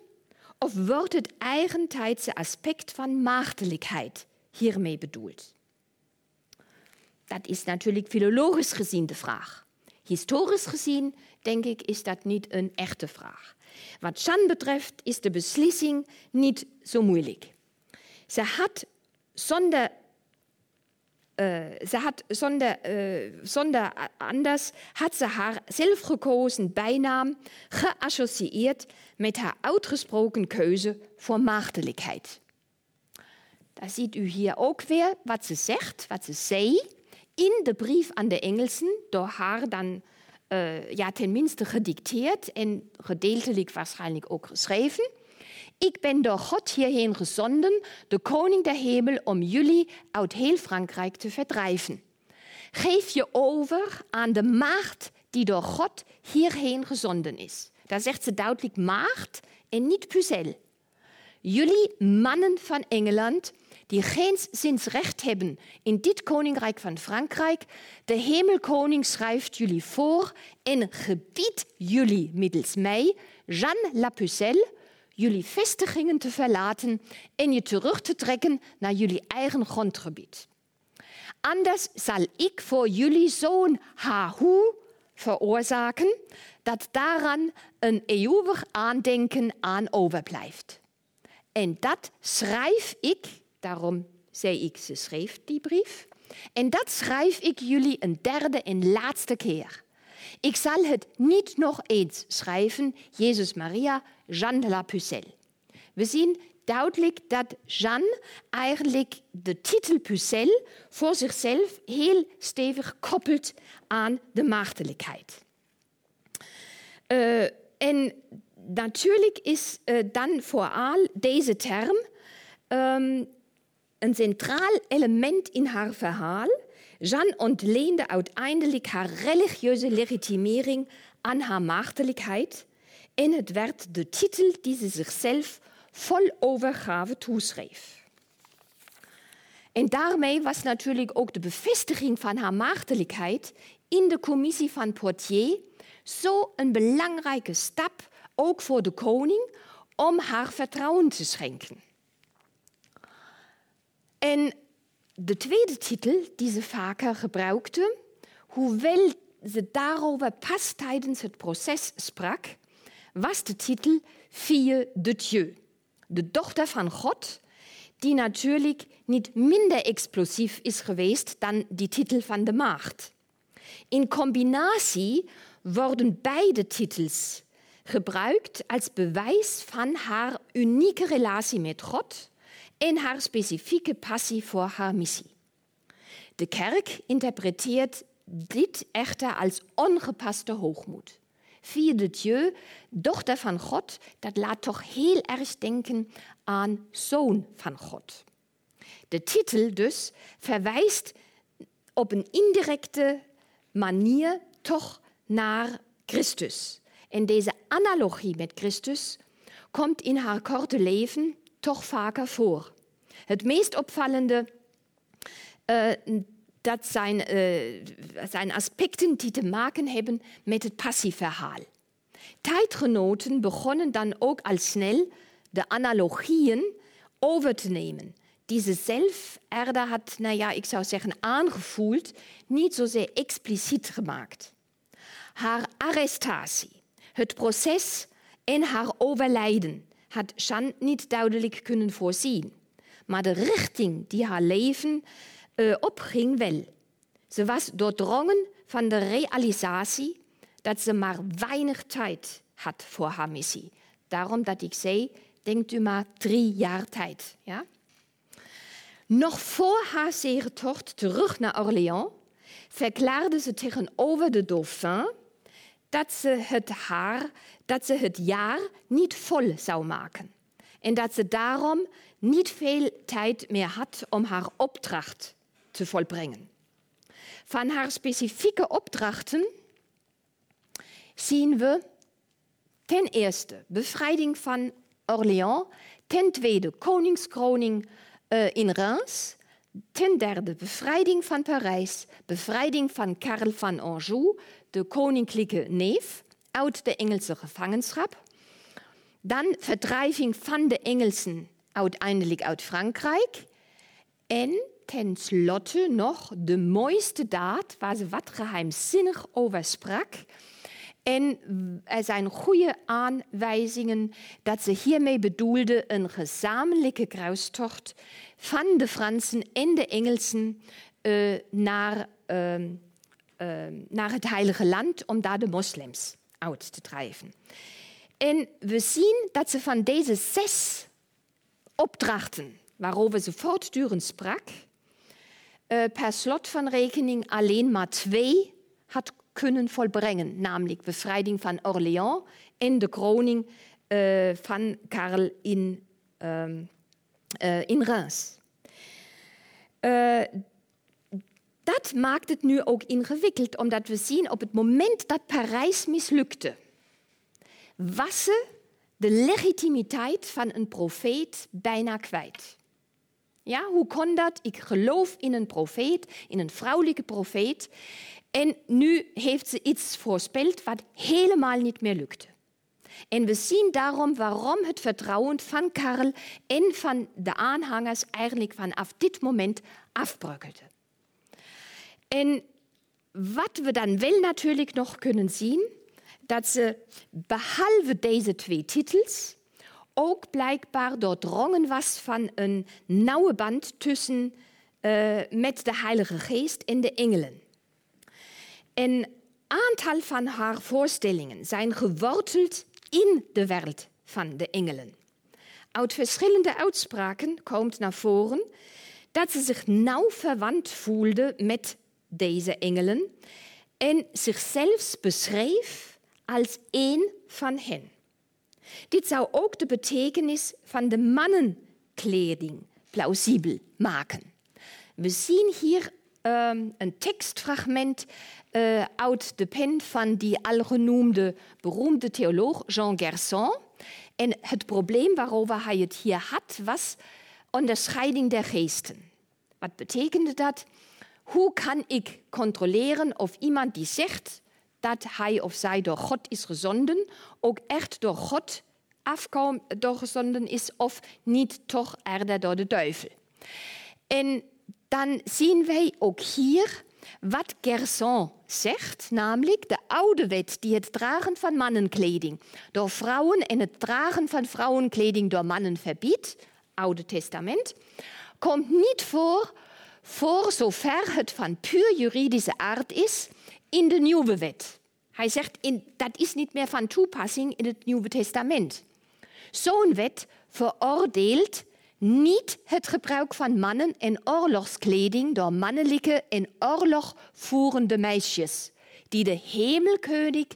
C: of wordt het eigentijdse aspect van maagdelijkheid hiermee bedoeld? Dat is natuurlijk filologisch gezien de vraag. Historisch gezien, denk ik, is dat niet een echte vraag. Wat Jeanne betreft is de beslissing niet zo moeilijk. Ze had zonder, uh, ze had zonder, uh, zonder anders had ze haar zelfgekozen bijnaam geassocieerd met haar uitgesproken keuze voor maagdelijkheid. Daar ziet u hier ook weer wat ze zegt, wat ze zei in de brief aan de Engelsen, door haar dan uh, ja, tenminste gedicteerd en gedeeltelijk waarschijnlijk ook geschreven. Ik ben door God hierheen gezonden, de koning der hemel, om jullie uit heel Frankrijk te verdrijven. Geef je over aan de maagd die door God hierheen gezonden is. Daar zegt ze duidelijk maagd en niet puzel. Jullie mannen van Engeland, die geen zinsrecht hebben in dit koninkrijk van Frankrijk. De hemelkoning schrijft jullie voor en gebiedt jullie middels mij, Jeanne La Pucelle, jullie vestigingen te verlaten en je terug te trekken naar jullie eigen grondgebied. Anders zal ik voor jullie zo'n hahu veroorzaken dat daaraan een eeuwig aandenken aan overblijft. En dat schrijf ik Daarom zei ik, ze schreef die brief. En dat schrijf ik jullie een derde en laatste keer. Ik zal het niet nog eens schrijven, Jezus Maria, Jeanne de la Pucelle. We zien duidelijk dat Jeanne eigenlijk de titel Pucelle voor zichzelf heel stevig koppelt aan de maagdelijkheid. Uh, en natuurlijk is uh, dan vooral deze term um, een centraal element in haar verhaal. Jeanne ontleende uiteindelijk haar religieuze legitimering aan haar maagdelijkheid en het werd de titel die ze zichzelf vol overgave toeschreef. En daarmee was natuurlijk ook de bevestiging van haar maagdelijkheid in de commissie van Poitiers zo een belangrijke stap, ook voor de koning, om haar vertrouwen te schenken. En de tweede titel die ze vaker gebruikte, hoewel ze daarover pas tijdens het proces sprak, was de titel Fille de Dieu, de dochter van God, die natuurlijk niet minder explosief is geweest dan die titel van de maagd. In combinatie worden beide titels gebruikt als bewijs van haar unieke relatie met God en haar specifieke passie voor haar missie. De kerk interpreteert dit echter als ongepaste hoogmoed. Fille de Dieu, dochter van God, dat laat toch heel erg denken aan zoon van God. De titel dus verwijst op een indirecte manier toch naar Christus. En deze analogie met Christus komt in haar korte leven toch vaker voor. Het meest opvallende uh, dat zijn, uh, zijn aspecten die te maken hebben met het passieverhaal. Tijdgenoten begonnen dan ook al snel de analogieën over te nemen. Diese zelf erder had, nou ja, ik zou zeggen, aangevoeld, niet zozeer expliciet gemaakt. Haar arrestatie, het proces en haar overlijden had Jeanne niet duidelijk kunnen voorzien. Maar de richting die haar leven uh, opging wel. Ze was doordrongen van de realisatie dat ze maar weinig tijd had voor haar missie. Daarom dat ik zei, denkt u maar drie jaar tijd. Ja? Nog voor haar zegentocht terug naar Orléans verklaarde ze tegenover de dauphin dat ze het haar, het jaar niet vol zou maken. En dat ze daarom niet veel tijd meer had om haar opdracht te volbrengen. Van haar specifieke opdrachten zien we ten eerste bevrijding van Orléans, ten tweede koningskroning uh, in Reims, ten derde bevrijding van Parijs, bevrijding van Karel van Anjou, de koninklijke neef uit de Engelse gevangenschap, dan verdrijving van de Engelsen uiteindelijk uit Frankrijk en tenslotte nog de mooiste daad waar ze wat geheimzinnig over sprak. En er zijn goede aanwijzingen dat ze hiermee bedoelde een gezamenlijke kruistocht van de Fransen en de Engelsen uh, naar, uh, naar het Heilige Land om daar de moslims uit te drijven. En we zien dat ze van deze zes opdrachten, waarover ze voortdurend sprak, uh, per slot van rekening alleen maar twee had kunnen volbrengen, namelijk bevrijding van Orléans en de kroning uh, van Karel in, uh, in Reims. Dat maakt het nu ook ingewikkeld, omdat we zien op het moment dat Parijs mislukte, was ze de legitimiteit van een profeet bijna kwijt. Ja, hoe kon dat? Ik geloof in een profeet, in een vrouwelijke profeet. En nu heeft ze iets voorspeld wat helemaal niet meer lukte. En we zien daarom waarom het vertrouwen van Karel en van de aanhangers eigenlijk vanaf dit moment afbrokkelde. En wat we dan wel natuurlijk nog kunnen zien, dat ze behalve deze twee titels ook blijkbaar doordrongen was van een nauwe band tussen uh, met de Heilige Geest en de engelen. Een aantal van haar voorstellingen zijn geworteld in de wereld van de engelen. Uit verschillende uitspraken komt naar voren dat ze zich nauw verwant voelde met deze engelen en zichzelf beschreef als één van hen. Dit zou ook de betekenis van de mannenkleding plausibel maken. We zien hier um, een tekstfragment uh, uit de pen van die algenoemde beroemde theoloog Jean Gerson. En het probleem waarover hij het hier had, was onderscheiding der geesten. Wat betekende dat? Hoe kan ik controleren of iemand die zegt dat hij of zij door God is gezonden, ook echt door God afkomt, doorgezonden is of niet toch eerder door de duivel. En dan zien wij ook hier wat Gerson zegt, namelijk de oude wet die het dragen van mannenkleding door vrouwen en het dragen van vrouwenkleding door mannen verbiedt, Oude Testament, komt niet voor voor zover het van puur juridische aard is in de nieuwe wet. Hij zegt, in, dat is niet meer van toepassing in het Nieuwe Testament. Zo'n wet veroordeelt niet het gebruik van mannen en oorlogskleding door mannelijke en oorlogvoerende meisjes, die de hemelkönig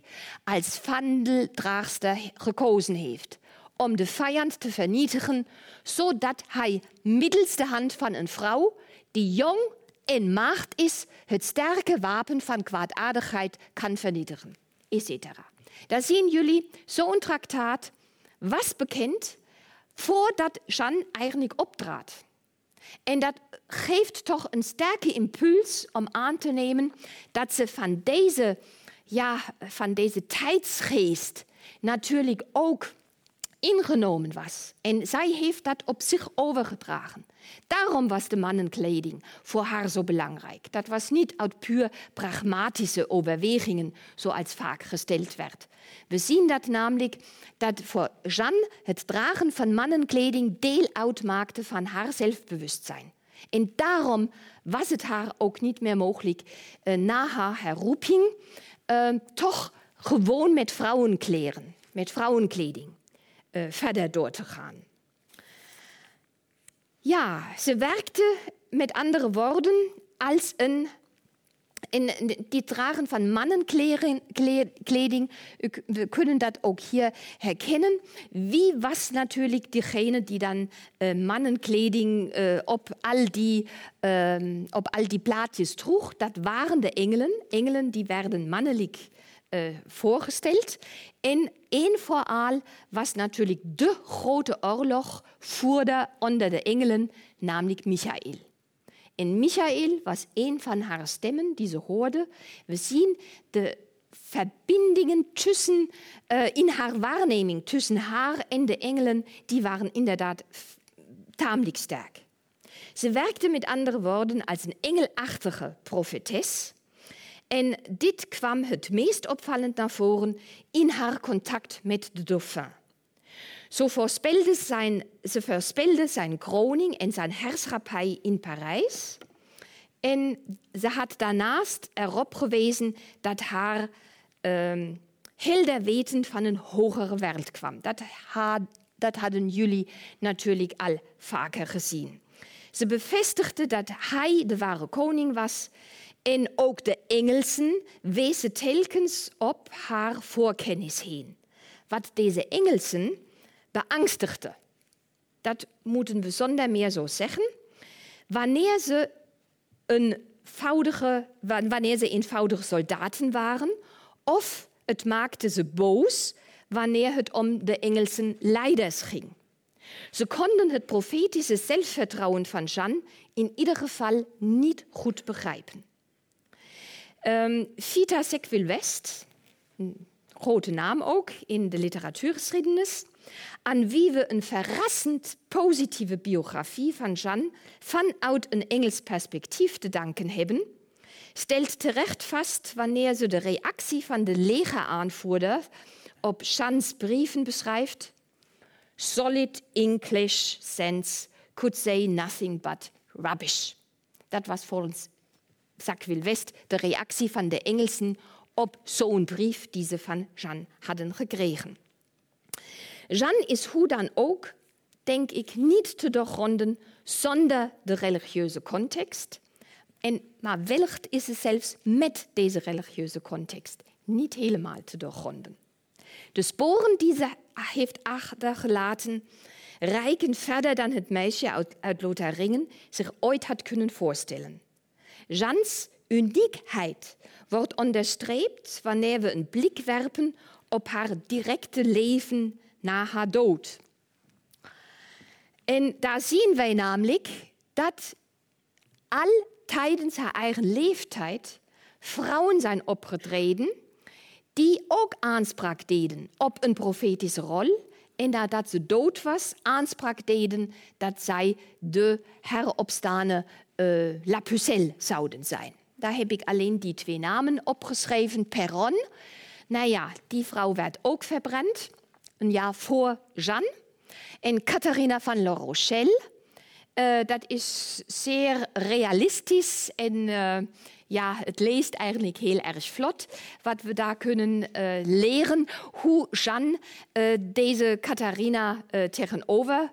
C: als vandeldraagster gekozen heeft, om de vijand te vernietigen, zodat hij middels de hand van een vrouw die jong en macht is, het sterke wapen van kwaadaardigheid kan vernietigen, etc. Daar zien jullie zo'n traktaat was bekend voordat Jeanne eigenlijk optrad. En dat geeft toch een sterke impuls om aan te nemen dat ze ja, van deze tijdsgeest natuurlijk ook ingenomen was. En zij heeft dat op zich overgedragen. Daarom was de mannenkleding voor haar zo belangrijk. Dat was niet uit puur pragmatische overwegingen, zoals vaak gesteld werd. We zien dat namelijk dat voor Jeanne het dragen van mannenkleding deel uitmaakte van haar zelfbewustzijn. En daarom was het haar ook niet meer mogelijk uh, na haar herroeping uh, toch gewoon met vrouwenkleren, met vrouwenkleding uh, verder door te gaan. Ja, ze werkte met andere woorden als een in die dragen van mannenkleding, we kunnen dat ook hier herkennen. Wie was natuurlijk degene die dan uh, mannenkleding uh, op, al die, uh, op al die plaatjes droeg? Dat waren de engelen. Engelen die werden mannelijk uh, voorgesteld. En één vooral was natuurlijk de grote oorlog voerde onder de engelen, namelijk Michael. En Michael was een van haar stemmen die ze hoorde. We zien de verbindingen tussen, uh, in haar waarneming tussen haar en de engelen, die waren inderdaad tamelijk sterk. Ze werkte met andere woorden als een engelachtige profetes. En dit kwam het meest opvallend naar voren in haar contact met de dauphin. Zo voorspelde zijn, ze voorspelde zijn kroning en zijn heerschappij in Parijs. En ze had daarnaast erop gewezen dat haar um, helder weten van een hogere wereld kwam. Dat, had, dat hadden jullie natuurlijk al vaker gezien. Ze bevestigde dat hij de ware koning was en ook de Engelsen wezen telkens op haar voorkennis heen. Wat deze Engelsen beangstigde, dat moeten we zonder meer zo zeggen, wanneer ze, eenvoudige, wanneer ze eenvoudige soldaten waren, of het maakte ze boos wanneer het om de Engelsen leiders ging. Ze konden het profetische zelfvertrouwen van Jeanne in ieder geval niet goed begrijpen. Um, Vita Sequil West, een grote naam ook in de literatuurgeschiedenis, aan wie we een verrassend positieve biografie van Jeanne vanuit een Engels perspectief te danken hebben, stelt terecht vast wanneer ze de reactie van de legeraanvoerder op Jeanne's brieven beschrijft. Solid English sense could say nothing but rubbish. Dat was volgens Sackville West de reactie van de Engelsen op zo'n brief die ze van Jeanne hadden gekregen. Jeanne is hoe dan ook, denk ik, niet te doorgronden zonder de religieuze context. En, maar wellicht is het zelfs met deze religieuze context niet helemaal te doorgronden. De sporen die ze heeft achtergelaten reiken verder dan het meisje uit Lotharingen zich ooit had kunnen voorstellen. Jeanne's uniekheid wordt onderstreept wanneer we een blik werpen op haar directe leven na haar dood. En daar zien wij namelijk dat al tijdens haar eigen leeftijd vrouwen zijn opgetreden die ook aanspraak deden op een profetische rol. En nadat ze dood was, aanspraak deden dat zij de heropstane uh, La Pucelle zouden zijn. Daar heb ik alleen die twee namen opgeschreven. Perron, nou ja, die vrouw werd ook verbrand, een jaar voor Jeanne. En Catharina van La Rochelle, Uh, dat is zeer realistisch en uh, ja, het leest eigenlijk heel erg vlot. Wat we daar kunnen uh, leren, hoe Jeanne deze Katharina tegenover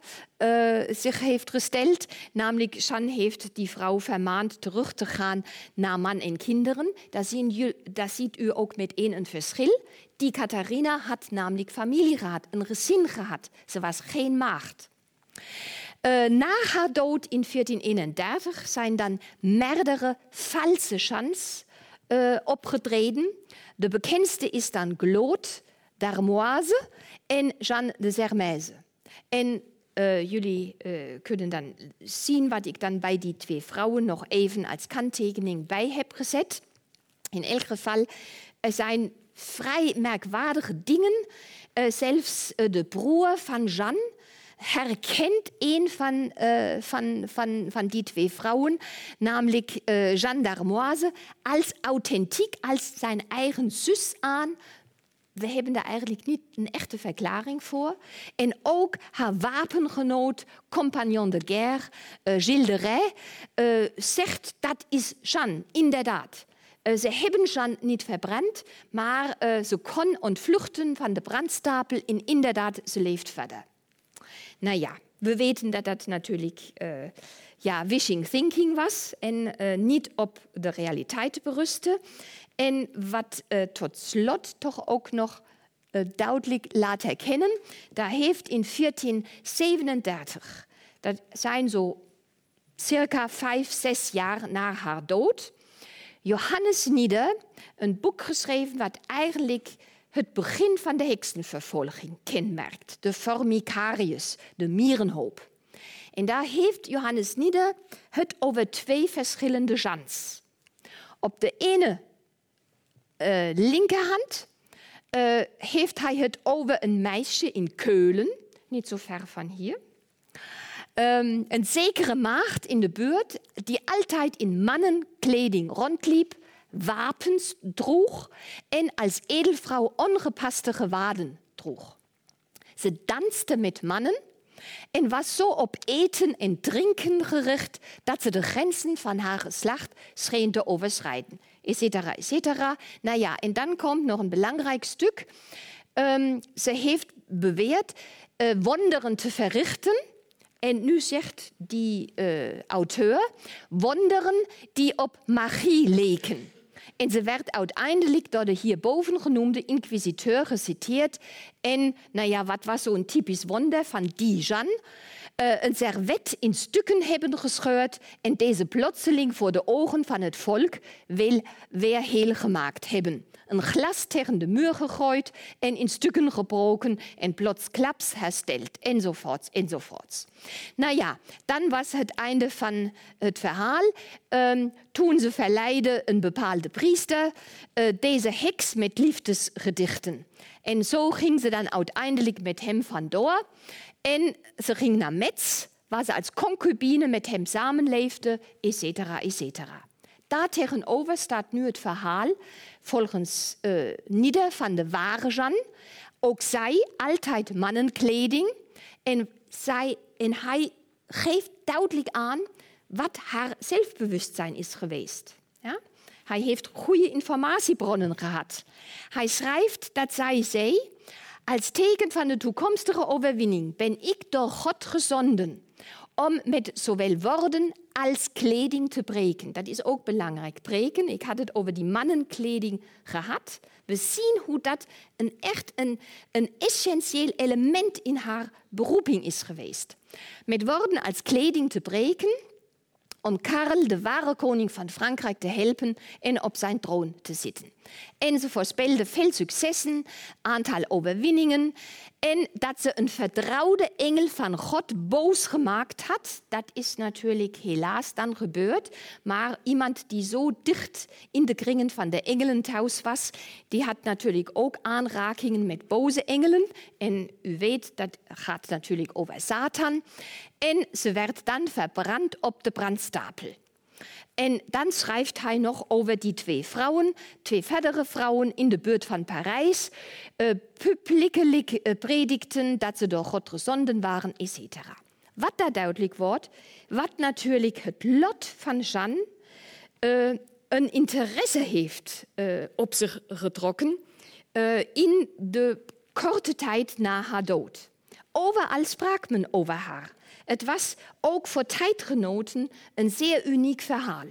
C: zich heeft gesteld. Namelijk, Jeanne heeft die vrouw vermaand terug te gaan naar man en kinderen. Daar, zien, daar ziet u ook meteen een verschil. Die Katharina had namelijk familie gehad, een gezin gehad. Ze was geen maagd. Uh, na haar dood in 1431 zijn dan meerdere valse chans uh, opgetreden. De bekendste is dan Claude d'Armoise en Jeanne de Zermese. En uh, jullie kunnen dan zien wat ik dan bij die twee vrouwen nog even als kanttekening bij heb gezet. In elk geval, er zijn vrij merkwaardige dingen. zelfs de broer van Jeanne herkent een van, uh, van, van, van die twee vrouwen, namelijk uh, Jeanne d'Armoise, als authentiek, als zijn eigen zus aan. We hebben daar eigenlijk niet een echte verklaring voor. En ook haar wapengenoot, compagnon de guerre, uh, Gilles de Rais, uh, zegt dat is Jeanne, inderdaad. Uh, ze hebben Jeanne niet verbrand, maar uh, ze kon ontvluchten van de brandstapel en inderdaad, ze leeft verder. Nou ja, we weten dat dat natuurlijk uh, ja, wishing thinking was en uh, niet op de realiteit berustte. En wat uh, tot slot toch ook nog duidelijk laat herkennen, daar heeft in 1437, dat zijn zo circa vijf, zes jaar na haar dood, Johannes Nieder een boek geschreven wat eigenlijk het begin van de heksenvervolging kenmerkt. De formicarius, de mierenhoop. En daar heeft Johannes Nieder het over twee verschillende Jans. Op de ene uh, linkerhand uh, heeft hij het over een meisje in Keulen, niet zo ver van hier. Um, een zekere maagd in de buurt die altijd in mannenkleding rondliep wapens droeg en als edelvrouw ongepaste gewaden droeg. Ze danste met mannen en was zo op eten en drinken gericht dat ze de grenzen van haar geslacht scheen te overschrijden, etcetera, etcetera. Nou ja, en dan komt nog een belangrijk stuk. Um, ze heeft beweerd uh, wonderen te verrichten. En nu zegt die uh, auteur wonderen die op magie leken. En ze werd uiteindelijk door de hierboven genoemde inquisiteur geciteerd. En nou ja, wat was zo'n typisch wonder van Dijon? Uh, een servet in stukken hebben gescheurd en deze plotseling voor de ogen van het volk wil weer heel gemaakt hebben een glas tegen de muur gegooid en in stukken gebroken en plotsklaps hersteld, enzovoorts, enzovoorts. Nou ja, dan was het einde van het verhaal. Um, toen ze verleiden een bepaalde priester uh, deze heks met liefdesgedichten. En zo ging ze dan uiteindelijk met hem vandoor. En ze ging naar Metz, waar ze als concubine met hem samenleefde, etc. etc. Daar tegenover staat nu het verhaal volgens uh, van de ware Jan. Ook zij altijd mannenkleding. En, zij, en hij geeft duidelijk aan wat haar zelfbewustzijn is geweest. Ja? Hij heeft goede informatiebronnen gehad. Hij schrijft dat zij zei, als teken van de toekomstige overwinning ben ik door God gezonden om met zowel woorden als kleding te breken. Dat is ook belangrijk. Breken, ik had het over die mannenkleding gehad. We zien hoe dat een echt een, een essentieel element in haar beroeping is geweest. Met woorden als kleding te breken, om Karel, de ware koning van Frankrijk, te helpen en op zijn troon te zitten. En ze voorspelde veel successen, aantal overwinningen en dat ze een vertrouwde engel van God boos gemaakt had. Dat is natuurlijk helaas dan gebeurd. Maar iemand die zo dicht in de kringen van de engelen thuis was, die had natuurlijk ook aanrakingen met boze engelen. En u weet, dat gaat natuurlijk over Satan. En ze werd dan verbrand op de brandstapel. En dan schrijft hij nog over die twee vrouwen, twee verdere vrouwen in de buurt van Parijs, uh, publiekelijk uh, predikten dat ze door God gezonden waren, etc. Wat daar duidelijk wordt, wat natuurlijk het lot van Jeanne uh, een interesse heeft uh, op zich getrokken in de korte tijd na haar dood. Overal sprak men over haar. Het was ook voor tijdgenoten een zeer uniek verhaal.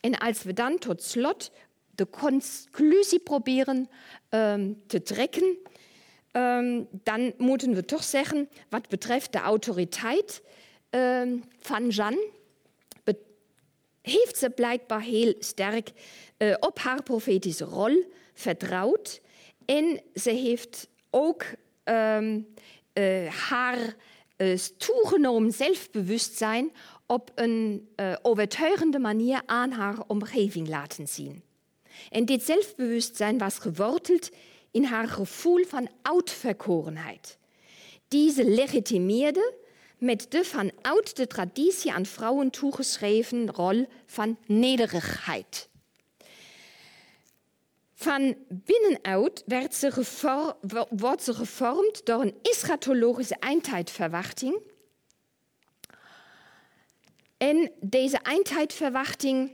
C: En als we dan tot slot de conclusie proberen um, te trekken, um, dan moeten we toch zeggen, wat betreft de autoriteit um, van Jeanne, heeft ze blijkbaar heel sterk uh, op haar profetische rol vertrouwd. En ze heeft ook uh, haar uh, toegenomen zelfbewustzijn op een overtuigende manier aan haar omgeving laten zien. En dit zelfbewustzijn was geworteld in haar gevoel van uitverkorenheid. Diese legitimeerde met de van oud traditie aan vrouwen toegeschreven rol van nederigheid. Van binnenuit werd ze wordt ze gevormd door een eschatologische eindtijdverwachting. En deze eindtijdverwachting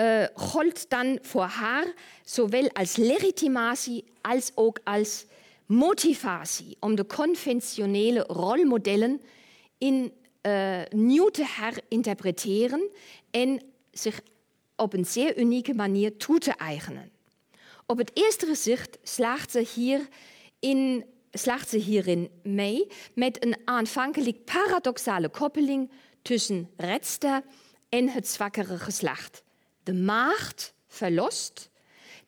C: uh, gold dan voor haar zowel als legitimatie als ook als motivatie om de conventionele rolmodellen in uh, nieuw te herinterpreteren en zich op een zeer unieke manier toe te eigenen. Op het eerste gezicht slaagt ze, hier in, slaagt ze hierin mee met een aanvankelijk paradoxale koppeling tussen redster en het zwakkere geslacht. De maagd verlost,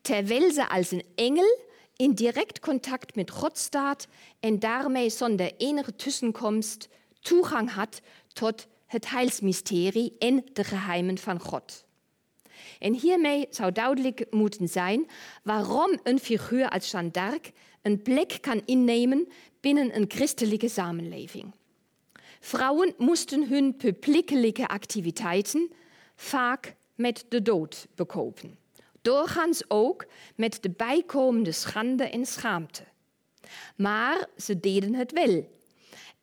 C: terwijl ze als een engel in direct contact met God staat en daarmee zonder enige tussenkomst toegang had tot het heilsmysterie en de geheimen van God. En hiermee zou duidelijk moeten zijn waarom een figuur als Jeanne d'Arc een plek kan innemen binnen een christelijke samenleving. Vrouwen moesten hun publiekelijke activiteiten vaak met de dood bekopen. Doorgaans ook met de bijkomende schande en schaamte. Maar ze deden het wel.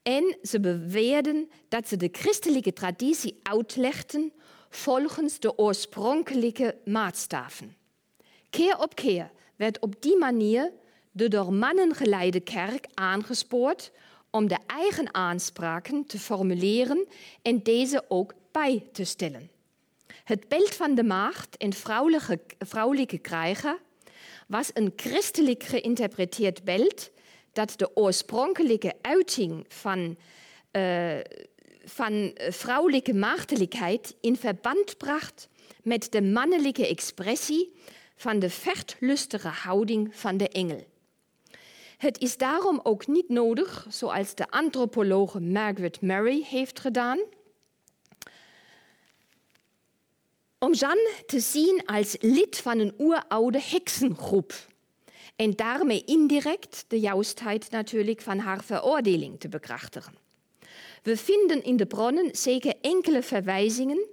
C: En ze beweerden dat ze de christelijke traditie uitlegden volgens de oorspronkelijke maatstaven. Keer op keer werd op die manier de door mannen geleide kerk aangespoord om de eigen aanspraken te formuleren en deze ook bij te stellen. Het beeld van de maagd en vrouwelijke, vrouwelijke krijger was een christelijk geïnterpreteerd beeld dat de oorspronkelijke uiting van, uh, van vrouwelijke maagdelijkheid in verband bracht met de mannelijke expressie van de vechtlustige houding van de engel. Het is daarom ook niet nodig, zoals de antropologe Margaret Murray heeft gedaan, om Jeanne te zien als lid van een oeroude heksengroep en daarmee indirect de juistheid natuurlijk van haar veroordeling te bekrachtigen. We vinden in de bronnen zeker enkele verwijzingen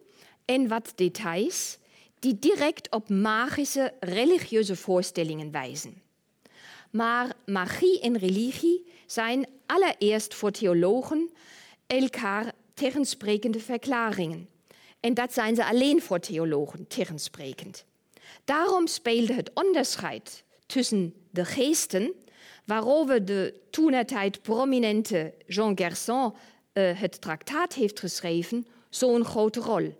C: en wat details die direct op magische religieuze voorstellingen wijzen. Maar magie en religie zijn allereerst voor theologen elkaar tegensprekende verklaringen. En dat zijn ze alleen voor theologen tegensprekend. Daarom speelde het onderscheid tussen de geesten, waarover de toenertijd prominente Jean Gerson uh, het traktaat heeft geschreven, zo'n grote rol.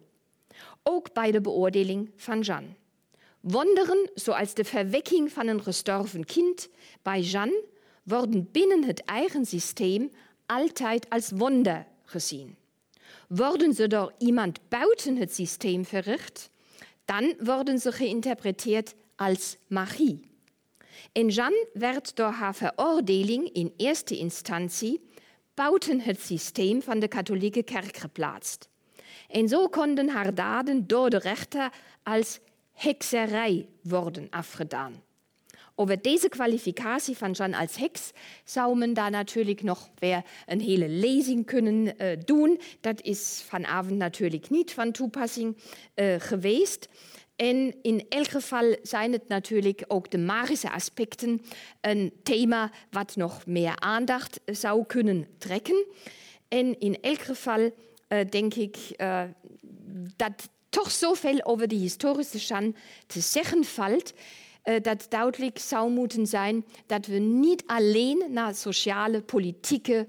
C: Ook bij de beoordeling van Jeanne. Wonderen zoals de verwekking van een gestorven kind bij Jeanne worden binnen het eigen systeem altijd als wonder gezien. Worden ze door iemand buiten het systeem verricht, dan worden ze geïnterpreteerd als magie. En Jeanne werd door haar veroordeling in eerste instantie buiten het systeem van de katholieke kerk geplaatst. En zo konden haar daden door de rechter als hekserij worden afgedaan. Over deze kwalificatie van Jeanne als heks zou men daar natuurlijk nog weer een hele lezing kunnen uh, doen. Dat is vanavond natuurlijk niet van toepassing uh, geweest. En in elk geval zijn het natuurlijk ook de magische aspecten een thema wat nog meer aandacht zou kunnen trekken. En in elk geval denk ik dat toch zoveel over die historische Jeanne te zeggen valt, dat duidelijk zou moeten zijn dat we niet alleen naar sociale, politieke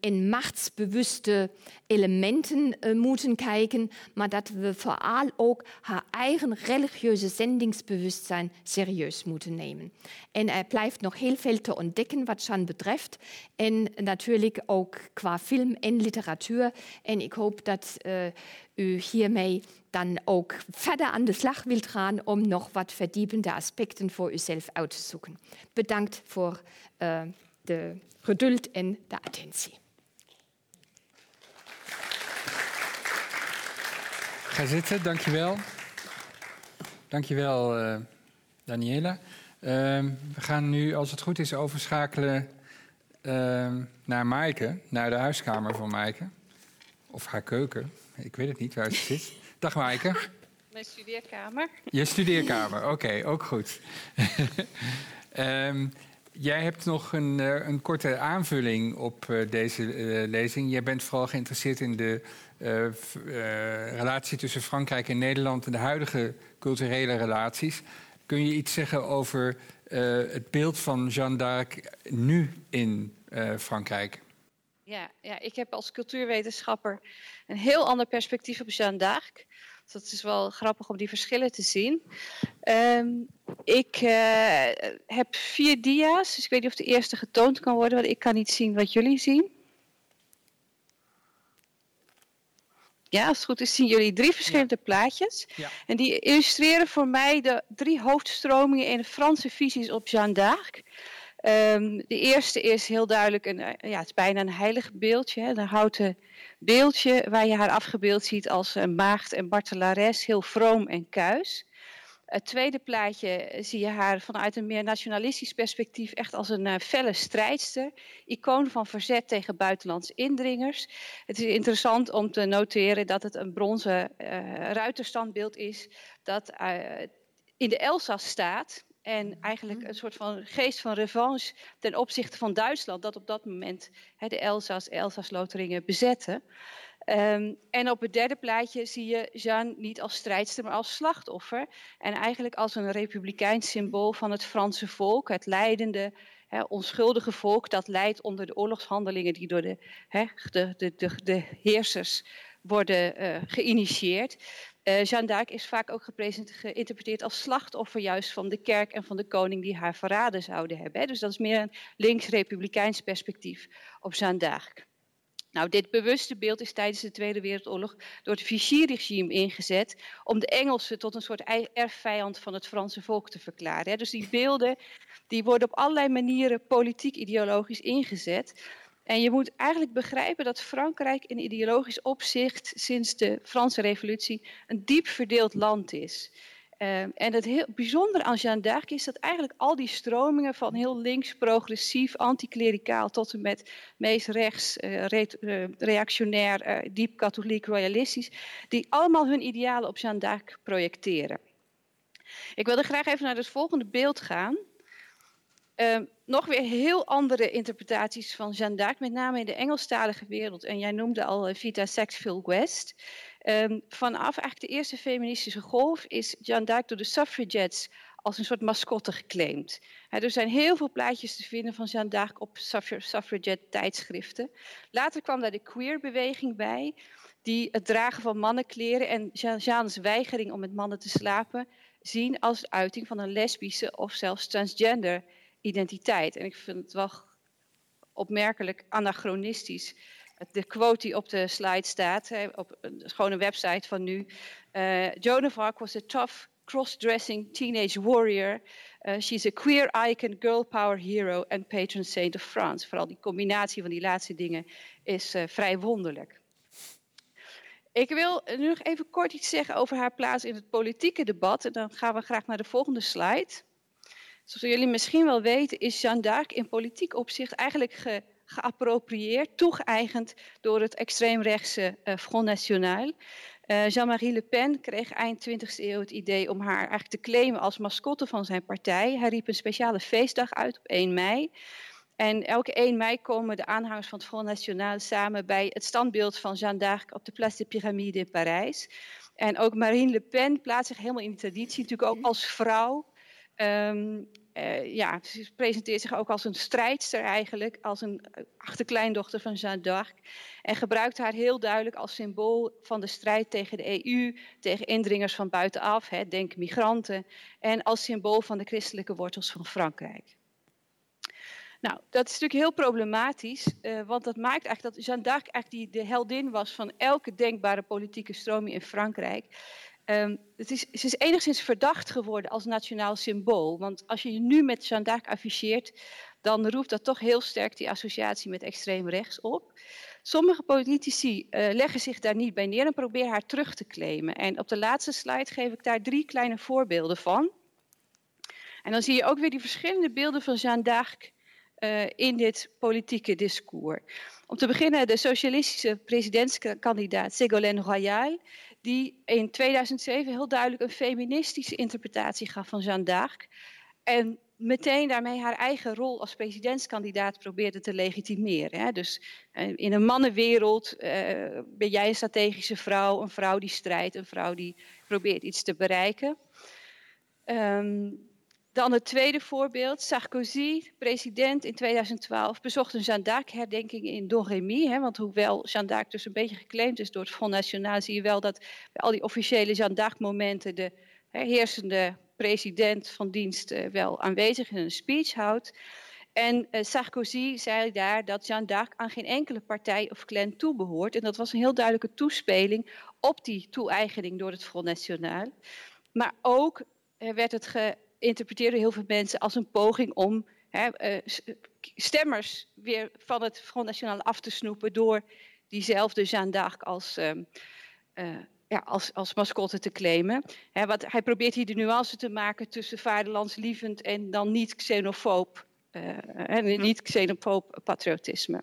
C: in machtsbewuste elementen uh, moeten kijken, maar dat we vooral ook haar eigen religieuze zendingsbewustzijn serieus moeten nemen. En er blijft nog heel veel te ontdekken wat Jeanne betreft. En natuurlijk ook qua film en literatuur. En ik hoop dat uh, u hiermee dan ook verder aan de slag wilt gaan om nog wat verdiepende aspecten voor uzelf uit te zoeken. Bedankt voor uh, de geduld en de attentie.
B: Ga zitten, dankjewel. Dankjewel, uh, Daniela. Uh, we gaan nu, als het goed is, overschakelen uh, naar Maaike, naar de huiskamer van Maaike. Of haar keuken, ik weet het niet waar ze zit. Dag Maaike.
D: Mijn studeerkamer.
B: Je studeerkamer, oké, okay, ook goed. um, Jij hebt nog een, uh, een korte aanvulling op uh, deze uh, lezing. Jij bent vooral geïnteresseerd in de relatie tussen Frankrijk en Nederland en de huidige culturele relaties. Kun je iets zeggen over het beeld van Jeanne d'Arc nu in Frankrijk?
D: Ja, ja, ik heb als cultuurwetenschapper een heel ander perspectief op Jeanne d'Arc. Dus dat is wel grappig om die verschillen te zien. Um, ik uh, heb vier dia's, dus ik weet niet of de eerste getoond kan worden, want ik kan niet zien wat jullie zien. Ja, als het goed is, zien jullie drie verschillende ja. plaatjes. Ja. En die illustreren voor mij de drie hoofdstromingen in de Franse visies op Jeanne d'Arc. Um, de eerste is heel duidelijk, een, ja, het is bijna een heilig beeldje, hè, een houten beeldje waar je haar afgebeeld ziet als een maagd en bartelares, heel vroom en kuis. Het tweede plaatje zie je haar vanuit een meer nationalistisch perspectief echt als een uh, felle strijdster. Icoon van verzet tegen buitenlandse indringers. Het is interessant om te noteren dat het een bronzen uh, ruiterstandbeeld is dat uh, in de Elzas staat. En eigenlijk een soort van geest van revanche ten opzichte van Duitsland, dat op dat moment de Elzas, Elzas-Loteringen bezetten. Um, en op het derde plaatje zie je Jeanne niet als strijdster, maar als slachtoffer. En eigenlijk als een republikeins symbool van het Franse volk, het leidende, onschuldige volk dat leidt onder de oorlogshandelingen die door de, de, de, de heersers worden uh, geïnitieerd. Uh, Jeanne d'Arc is vaak ook geïnterpreteerd als slachtoffer juist van de kerk en van de koning die haar verraden zouden hebben. Dus dat is meer een links-republikeins perspectief op Jeanne d'Arc. Nou, dit bewuste beeld is tijdens de Tweede Wereldoorlog door het Vichy-regime ingezet om de Engelsen tot een soort erfvijand van het Franse volk te verklaren. Dus die beelden die worden op allerlei manieren politiek-ideologisch ingezet. En je moet eigenlijk begrijpen dat Frankrijk in ideologisch opzicht sinds de Franse Revolutie een diep verdeeld land is. Uh, en het heel bijzondere aan Jeanne d'Arc is dat eigenlijk al die stromingen van heel links, progressief, anticlericaal tot en met meest rechts, uh, re uh, reactionair, uh, diep katholiek, royalistisch, die allemaal hun idealen op Jeanne d'Arc projecteren. Ik wilde graag even naar het volgende beeld gaan. Uh, nog weer heel andere interpretaties van Jeanne d'Arc, met name in de Engelstalige wereld. En jij noemde al uh, Vita Sackville West. Um, vanaf eigenlijk de eerste feministische golf is Jeanne d'Arc door de suffragettes als een soort mascotte geclaimd. Er zijn heel veel plaatjes te vinden van Jeanne d'Arc op suffragette tijdschriften. Later kwam daar de queerbeweging bij, die het dragen van mannenkleren en Jeanne's weigering om met mannen te slapen zien als uiting van een lesbische of zelfs transgender identiteit. En ik vind het wel opmerkelijk anachronistisch. De quote die op de slide staat, op een gewone website van nu. Uh, Joan of Arc was a tough, cross-dressing teenage warrior. Uh, she's a queer icon, girl power hero en patron saint of France. Vooral die combinatie van die laatste dingen is uh, vrij wonderlijk. Ik wil nu nog even kort iets zeggen over haar plaats in het politieke debat. En dan gaan we graag naar de volgende slide. Zoals jullie misschien wel weten is Jeanne d'Arc in politiek opzicht eigenlijk ge, geappropriëerd, toegeëigend door het extreemrechtse uh, Front National. Uh, Jean-Marie Le Pen kreeg eind 20e eeuw het idee om haar eigenlijk te claimen als mascotte van zijn partij. Hij riep een speciale feestdag uit op 1 mei. En elke 1 mei komen de aanhangers van het Front National samen bij het standbeeld van Jeanne d'Arc op de Place de Pyramide in Parijs. En ook Marine Le Pen plaatst zich helemaal in die traditie, natuurlijk ook als vrouw. Um, ja, ze presenteert zich ook als een strijdster eigenlijk, als een achterkleindochter van Jeanne d'Arc. En gebruikt haar heel duidelijk als symbool van de strijd tegen de EU, tegen indringers van buitenaf, hè, denk migranten, en als symbool van de christelijke wortels van Frankrijk. Nou, dat is natuurlijk heel problematisch, uh, want dat maakt eigenlijk dat Jeanne d'Arc die de heldin was van elke denkbare politieke stroming in Frankrijk. Um, het is, ze is enigszins verdacht geworden als nationaal symbool. Want als je je nu met Jeanne d'Arc afficheert, dan roept dat toch heel sterk die associatie met extreem rechts op. Sommige politici uh, leggen zich daar niet bij neer en proberen haar terug te claimen. En op de laatste slide geef ik daar drie kleine voorbeelden van. En dan zie je ook weer die verschillende beelden van Jeanne d'Arc uh, in dit politieke discours. Om te beginnen de socialistische presidentskandidaat Ségolène Royal, die in 2007 heel duidelijk een feministische interpretatie gaf van Jeanne d'Arc. En meteen daarmee haar eigen rol als presidentskandidaat probeerde te legitimeren. Dus uh, in een mannenwereld uh, ben jij een strategische vrouw, een vrouw die strijdt, een vrouw die probeert iets te bereiken. Um, dan het tweede voorbeeld. Sarkozy, president in 2012, bezocht een Jeanne d'Arc-herdenking in Domremy. Want hoewel Jeanne d'Arc dus een beetje geclaimd is door het Front National... zie je wel dat bij al die officiële Jeanne d'Arc-momenten... de hè, heersende president van dienst uh, wel aanwezig in een speech houdt. En uh, Sarkozy zei daar dat Jeanne d'Arc aan geen enkele partij of clan toebehoort. En dat was een heel duidelijke toespeling op die toe-eigening door het Front National. Maar ook uh, werd het ge interpreteren heel veel mensen als een poging om hè, uh, stemmers weer van het Front National af te snoepen door diezelfde Jeanne d'Arc als, uh, ja, als, als mascotte te claimen. Hè, wat, hij probeert hier de nuance te maken tussen vaderlandslievend en dan niet xenofoob, en niet xenofoob patriotisme.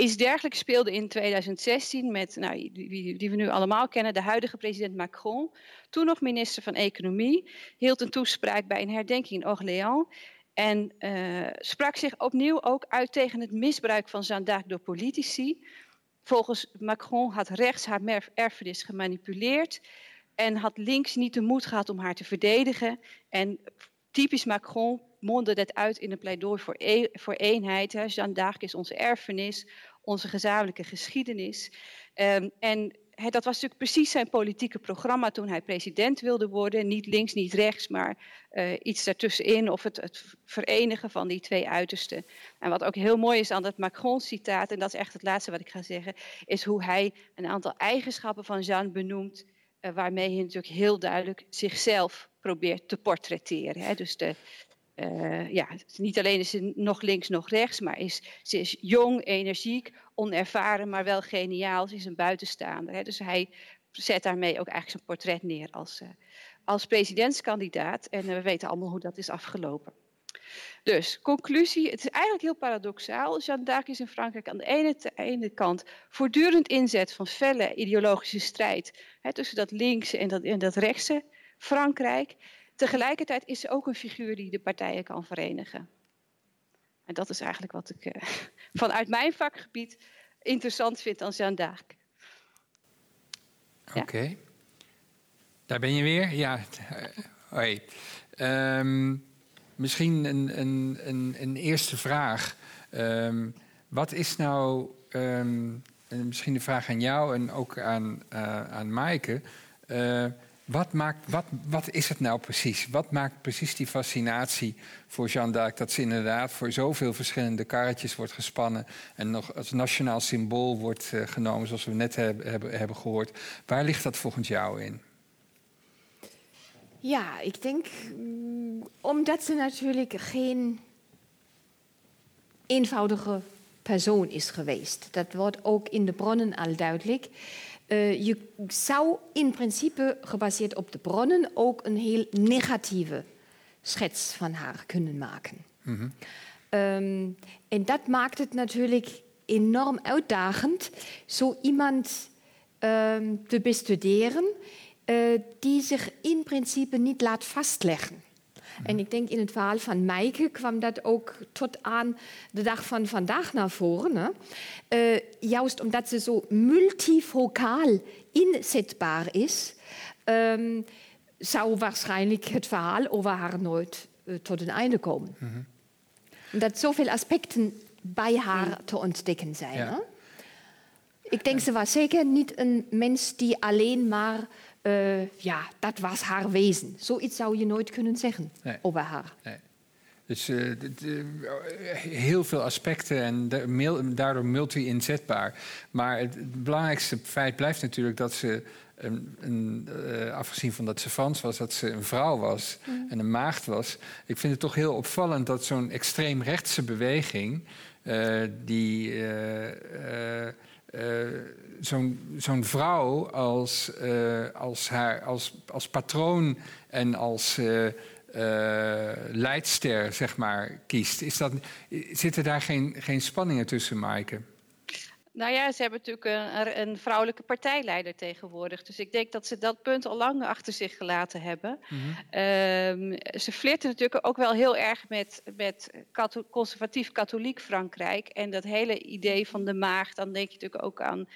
D: Iets dergelijks speelde in 2016 met, nou, die, die, we nu allemaal kennen, de huidige president Macron. Toen nog minister van Economie, hield een toespraak bij een herdenking in Orléans. En uh, sprak zich opnieuw ook uit tegen het misbruik van d'Arc door politici. Volgens Macron had rechts haar erfenis gemanipuleerd en had links niet de moed gehad om haar te verdedigen. En typisch Macron mondde dat uit in een pleidooi voor, e voor eenheid. Hè. Jeanne d'Arc is onze erfenis, onze gezamenlijke geschiedenis. Um, en dat was natuurlijk precies zijn politieke programma toen hij president wilde worden. Niet links, niet rechts, maar uh, iets daartussenin of het, het, verenigen van die twee uitersten. En wat ook heel mooi is aan dat Macron-citaat, en dat is echt het laatste wat ik ga zeggen, is hoe hij een aantal eigenschappen van Jeanne benoemt, uh, waarmee hij natuurlijk heel duidelijk zichzelf probeert te portretteren. Hè. Dus de, uh, ja, niet alleen is ze nog links, nog rechts, maar is, ze is jong, energiek, onervaren, maar wel geniaal. Ze is een buitenstaander. Hè. Dus hij zet daarmee ook eigenlijk zijn portret neer als, uh, als presidentskandidaat. En uh, we weten allemaal hoe dat is afgelopen. Dus, conclusie, het is eigenlijk heel paradoxaal. Jeanne d'Arc is in Frankrijk aan de ene, ene kant voortdurend inzet van felle ideologische strijd hè, tussen dat linkse en dat, en dat rechtse Frankrijk. Tegelijkertijd is ze ook een figuur die de partijen kan verenigen. En dat is eigenlijk wat ik uh, vanuit mijn vakgebied interessant vind aan Jeanne d'Arc.
B: Oké. Daar ben je weer? Ja. Uh, hoi. Um, misschien een, een, een, een, eerste vraag. Um, wat is nou, um, misschien de vraag aan jou en ook aan, uh, aan Maaike. Wat, maakt, wat, wat is het nou precies? Wat maakt precies die fascinatie voor Jeanne d'Arc... dat ze inderdaad voor zoveel verschillende karretjes wordt gespannen... en nog als nationaal symbool wordt uh, genomen, zoals we net hebben, hebben, hebben gehoord. Waar ligt dat volgens jou in?
C: Ja, ik denk mm, omdat ze natuurlijk geen eenvoudige persoon is geweest. Dat wordt ook in de bronnen al duidelijk. Uh, je zou in principe, gebaseerd op de bronnen, ook een heel negatieve schets van haar kunnen maken. Mm -hmm. um, en dat maakt het natuurlijk enorm uitdagend, zo iemand um, te bestuderen uh, die zich in principe niet laat vastleggen. En ik denk in het verhaal van Meike kwam dat ook tot aan de dag van vandaag naar voren. Hè? Uh, juist omdat ze zo multifocaal inzetbaar is, um, zou waarschijnlijk het verhaal over haar nooit uh, tot een einde komen. Mm -hmm. Omdat zoveel aspecten bij haar te ontdekken zijn. Ja. Ik denk, ze was zeker niet een mens die alleen maar uh, ja, dat was haar wezen. Zoiets zou je nooit kunnen zeggen nee. over haar. Nee.
B: Dus uh, heel veel aspecten en daardoor multi-inzetbaar. Maar het belangrijkste feit blijft natuurlijk dat ze, een, een, uh, afgezien van dat ze Frans was, dat ze een vrouw was mm. en een maagd was. Ik vind het toch heel opvallend dat zo'n extreemrechtse beweging, die zo'n zo'n vrouw als, uh, als, haar, als, als patroon en als uh, leidster, zeg maar, kiest. Is dat, zitten daar geen, geen spanningen tussen, Maaike?
D: Nou ja, ze hebben natuurlijk een, een, vrouwelijke partijleider tegenwoordig. Dus ik denk dat ze dat punt al lang achter zich gelaten hebben. Mm -hmm. um, ze flirten natuurlijk ook wel heel erg met, met conservatief-katholiek Frankrijk. En dat hele idee van de maagd, dan denk je natuurlijk ook aan...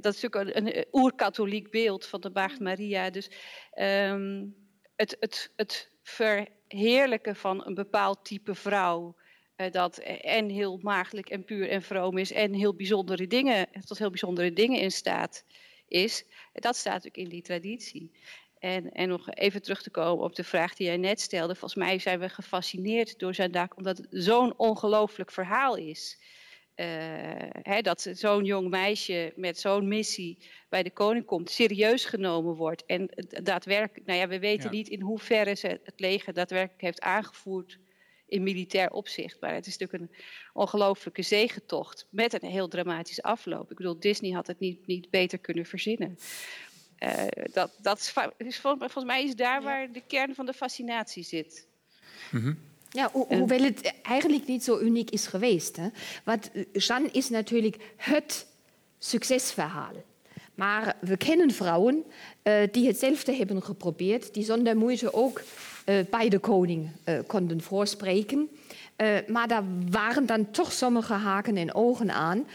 D: Dat is natuurlijk een, een oer-katholiek beeld van de maagd Maria. Dus um, het, het, het verheerlijken van een bepaald type vrouw... Uh, dat en heel maagdelijk en puur en vroom is en heel bijzondere dingen, tot heel bijzondere dingen in staat is. Dat staat natuurlijk in die traditie. En, en nog even terug te komen op de vraag die jij net stelde. Volgens mij zijn we gefascineerd door zijn dak, omdat het zo'n ongelooflijk verhaal is. Uh, hè, dat zo'n jong meisje met zo'n missie bij de koning komt, serieus genomen wordt. En daadwerkelijk, nou ja, we weten ja. niet in hoeverre ze het leger daadwerkelijk heeft aangevoerd in militair opzicht. Maar het is natuurlijk een ongelooflijke zegentocht met een heel dramatische afloop. Ik bedoel, Disney had het niet, niet beter kunnen verzinnen. Uh, dat, dat is, volgens mij is daar waar de kern van de fascinatie zit.
C: Mm -hmm. Ja, ho hoewel het eigenlijk niet zo uniek is geweest. Hè? Want Jeanne is natuurlijk het succesverhaal. Maar we kennen vrouwen uh, die hetzelfde hebben geprobeerd, die zonder moeite ook bij de koning uh, konden voorspreken. maar daar waren dan toch sommige haken en ogen aan.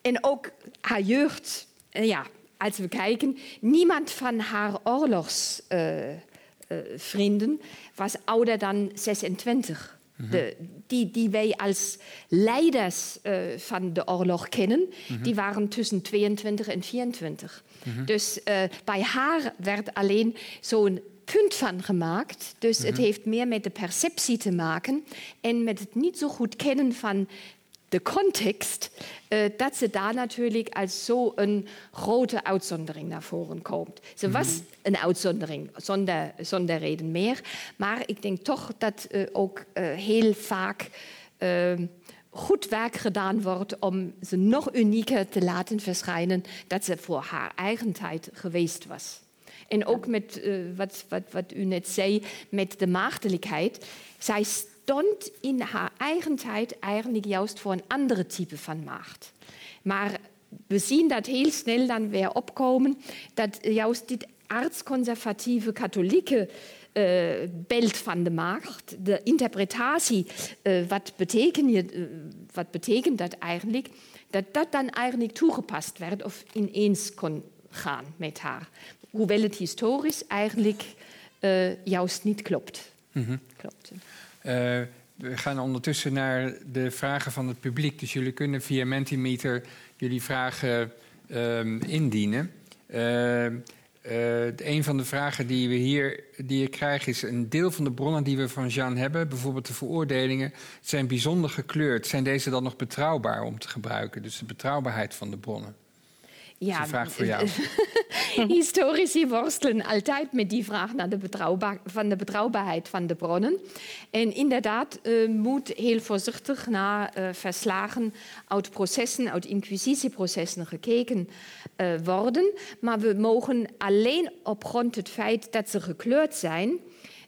C: en ook haar jeugd, ja, als we kijken, niemand van haar oorlogsvrienden was ouder dan 26. Mhm. De, die, die wij als leiders uh, van de oorlog kennen, mhm. die waren tussen 22 en 24. Mhm. Dus bij haar werd alleen zo'n punt van gemaakt. Dus het heeft meer met de perceptie te maken en met het niet zo goed kennen van de context, uh, dat ze daar natuurlijk als zo'n grote uitzondering naar voren komt. Ze mm -hmm. was een uitzondering, zonder, zonder reden meer. Maar ik denk toch dat uh, ook uh, heel vaak goed werk gedaan wordt om ze nog unieker te laten verschijnen dat ze voor haar eigen tijd geweest was. En ook met wat, wat, wat u net zei, met de maagdelijkheid. Zij stond in haar eigen tijd eigenlijk juist voor een andere type van macht. Maar we zien dat heel snel dan weer opkomen, dat juist dit artsconservatieve katholieke uh, beeld van de macht, de interpretatie, uh, wat, betekent, uh, wat betekent dat eigenlijk, dat dat dan eigenlijk toegepast werd of ineens kon gaan met haar. Hoewel het historisch eigenlijk juist niet klopt. Mm -hmm. klopt.
B: Uh, we gaan ondertussen naar de vragen van het publiek. Dus jullie kunnen via Mentimeter jullie vragen um, indienen. Uh, een van de vragen die we hier die ik krijg is... een deel van de bronnen die we van Jean hebben... bijvoorbeeld de veroordelingen, zijn bijzonder gekleurd. Zijn deze dan nog betrouwbaar om te gebruiken? Dus de betrouwbaarheid van de bronnen. Ja, vraag voor jou.
C: Historici worstelen altijd met die vraag naar de betrouwbaar, van de betrouwbaarheid van de bronnen. En inderdaad uh, moet heel voorzichtig naar uh, verslagen uit processen, uit inquisitieprocessen gekeken uh, worden. Maar we mogen alleen op grond het feit dat ze gekleurd zijn,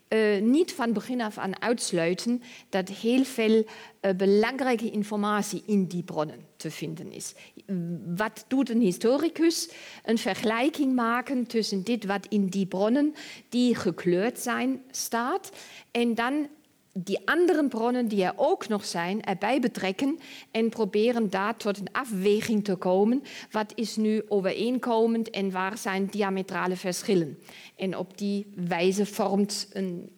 C: uh, niet van begin af aan uitsluiten dat heel veel uh, belangrijke informatie in die bronnen vinden is. Wat doet een historicus? Een vergelijking maken tussen dit wat in die bronnen die gekleurd zijn staat en dan die andere bronnen die er ook nog zijn, erbij betrekken en proberen daar tot een afweging te komen. Wat is nu overeenkomend en waar zijn diametrale verschillen? En op die wijze vormt een,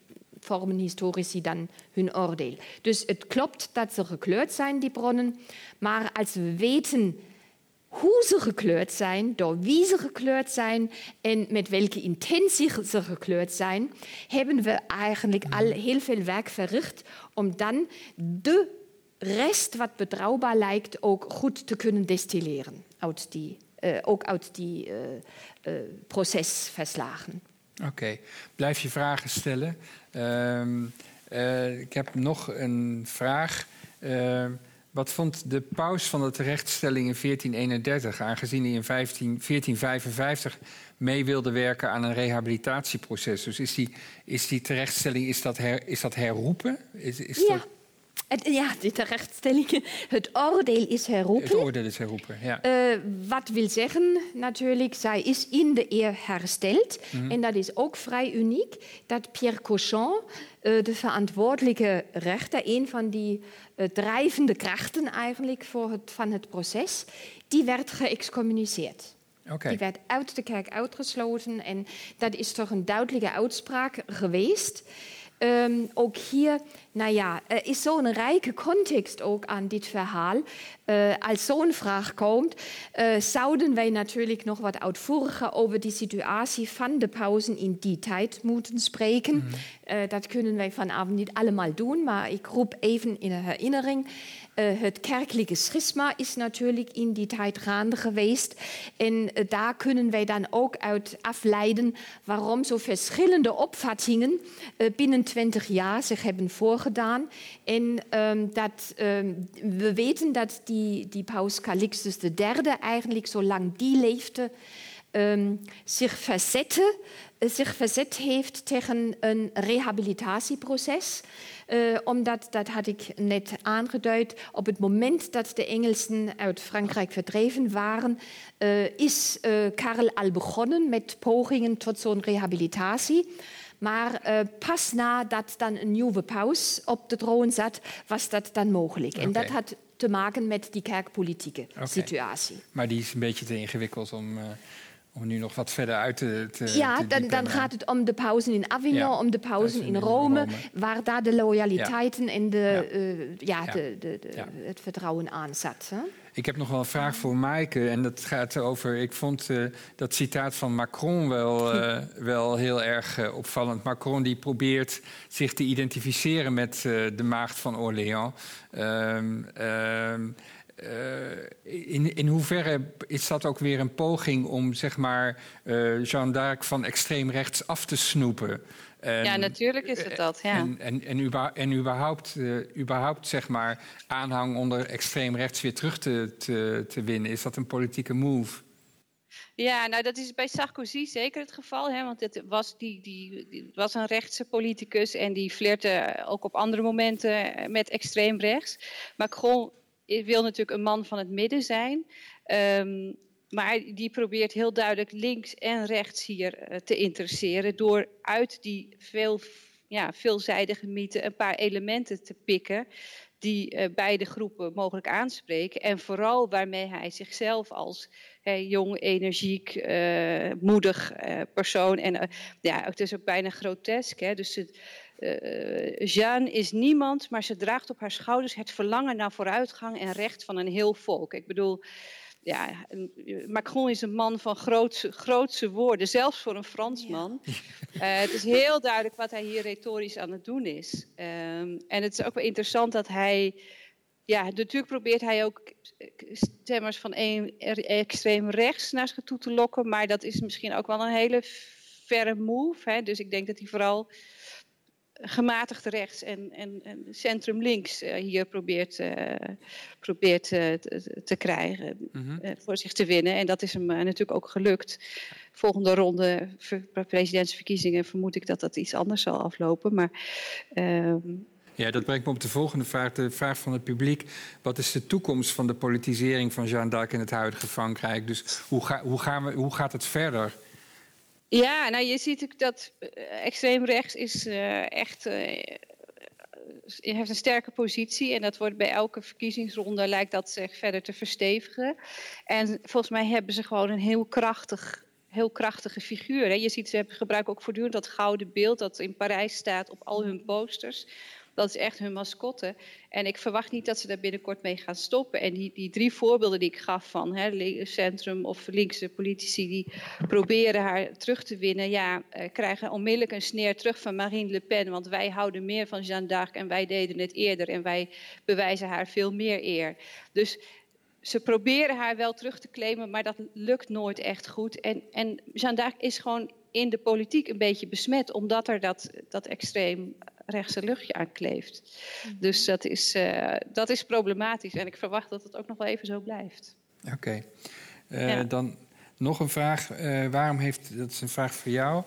C: vormen historici dan hun oordeel. Dus het klopt dat ze gekleurd zijn, die bronnen, maar als we weten hoe ze gekleurd zijn, door wie ze gekleurd zijn en met welke intentie ze gekleurd zijn, hebben we eigenlijk al heel veel werk verricht om dan de rest wat betrouwbaar lijkt ook goed te kunnen destilleren uit die, uh, ook uit die uh, uh, procesverslagen.
B: Oké, okay. blijf je vragen stellen. Ehm, ik heb nog een vraag. Ehm, wat vond de paus van de terechtstelling in 1431, aangezien hij in 15, 1455 mee wilde werken aan een rehabilitatieproces? Dus is die, is die terechtstelling is dat, her, is dat herroepen? Is, is
C: ja. Dat... Het, ja, de terechtstelling. Het oordeel is herroepen.
B: Het oordeel is herroepen, ja.
C: Uh, wat wil zeggen, natuurlijk, zij is in de eer hersteld. Mm -hmm. En dat is ook vrij uniek, dat Pierre Cochon, uh, de verantwoordelijke rechter, een van die uh, drijvende krachten eigenlijk voor het, van het proces, die werd geëxcommuniceerd.
B: Okay.
C: Die werd uit de kerk uitgesloten en dat is toch een duidelijke uitspraak geweest. Um, ook hier, nou ja, er is zo'n rijke context ook aan dit verhaal. Uh, als zo'n vraag komt, uh, zouden wij natuurlijk nog wat uitvoeriger over die situatie van de pauzen in die tijd moeten spreken. Mm -hmm. uh, dat kunnen wij vanavond niet allemaal doen, maar ik roep even in herinnering. Uh, het kerkelijke schisma is natuurlijk in die tijd gaande geweest. En uh, daar kunnen wij dan ook uit afleiden waarom zo verschillende opvattingen uh, binnen 20 jaar zich hebben voorgedaan. En um, dat, um, we weten dat die, die paus Calixtus III eigenlijk zolang die leefde um, zich verzet heeft tegen een rehabilitatieproces. Uh, omdat, dat had ik net aangeduid, op het moment dat de Engelsen uit Frankrijk verdreven waren, uh, is uh, Karel al begonnen met pogingen tot zo'n rehabilitatie. Maar pas nadat dan een nieuwe paus op de troon zat, was dat dan mogelijk. Okay. En dat had te maken met die kerkpolitieke okay. situatie.
B: Maar die is een beetje te ingewikkeld om om nu nog wat verder uit te. te
C: ja,
B: te
C: dan, dan, gaat het om de pauzen in Avignon, ja, om de pauzen in Rome, in Rome, waar daar de loyaliteiten ja. en de, ja. Uh, ja, De, de, de, het vertrouwen aan zat. Hè?
B: Ik heb nog wel een vraag voor Maaike. En dat gaat over. Ik vond uh, dat citaat van Macron wel, uh, wel heel erg opvallend. Macron die probeert zich te identificeren met de maagd van Orléans. Um, um, uh, in, in hoeverre is dat ook weer een poging om zeg maar, uh, Jeanne d'Arc van extreem rechts af te snoepen?
D: En, ja, natuurlijk is het dat. Ja.
B: En, en, en, überhaupt, uh, überhaupt zeg maar, aanhang onder extreem rechts weer terug te, te, te winnen. Is dat een politieke move?
D: Ja, nou dat is bij Sarkozy zeker het geval. Hè, want het was, die, die, die was een rechtse politicus en die flirte ook op andere momenten met extreem rechts. Macron wil natuurlijk een man van het midden zijn. Um, maar die probeert heel duidelijk links en rechts hier uh, te interesseren. Door uit die veel, ja, veelzijdige mythe een paar elementen te pikken. Die uh, beide groepen mogelijk aanspreken. En vooral waarmee hij zichzelf als jong, energiek, uh, moedig persoon. En ja, het is ook bijna grotesk. Hè? Dus het, uh, Jeanne is niemand, maar ze draagt op haar schouders het verlangen naar vooruitgang en recht van een heel volk. Ik bedoel, ja, Macron is een man van grootse, grootse woorden, zelfs voor een Fransman. Ja. Uh, het is heel duidelijk wat hij hier retorisch aan het doen is. Um, en het is ook wel interessant dat hij. Ja, natuurlijk probeert hij ook stemmers van een, extreem rechts naar zich toe te lokken. Maar dat is misschien ook wel een hele verre move. Hè? Dus ik denk dat hij vooral gematigd rechts en, en, en centrum links hier probeert, probeert te, te, krijgen, mhm. voor zich te winnen. En dat is hem natuurlijk ook gelukt. Volgende ronde presidentsverkiezingen vermoed ik dat dat iets anders zal aflopen. Maar ehm,
B: ja, dat brengt me op de volgende vraag, de vraag van het publiek. Wat is de toekomst van de politisering van Jeanne d'Arc in het huidige Frankrijk? Dus hoe, ga, hoe, gaan we, hoe gaat het verder?
D: Ja, nou je ziet ook dat uh, extreem rechts is uh, echt... Uh, heeft een sterke positie en dat wordt bij elke verkiezingsronde lijkt dat zich verder te verstevigen. En volgens mij hebben ze gewoon een heel krachtig heel krachtige figuur. Je ziet, ze gebruiken ook voortdurend dat gouden beeld dat in Parijs staat op al hun posters. Dat is echt hun mascotte. En ik verwacht niet dat ze daar binnenkort mee gaan stoppen. En die, die drie voorbeelden die ik gaf van hè, centrum of linkse politici die proberen haar terug te winnen, ja, eh, krijgen onmiddellijk een sneer terug van Marine Le Pen. Want wij houden meer van Jeanne d'Arc en wij deden het eerder en wij bewijzen haar veel meer eer. Dus ze proberen haar wel terug te claimen, maar dat lukt nooit echt goed. En, en Jeanne d'Arc is gewoon in de politiek een beetje besmet, omdat er dat, dat extreem rechtse luchtje aan kleeft. Mhm. Dus dat is, uh, dat is problematisch en ik verwacht dat het ook nog wel even zo blijft.
B: Oké. Okay. Uh, eh, ja. Dan nog een vraag. Uh, waarom heeft, dat is een vraag voor jou,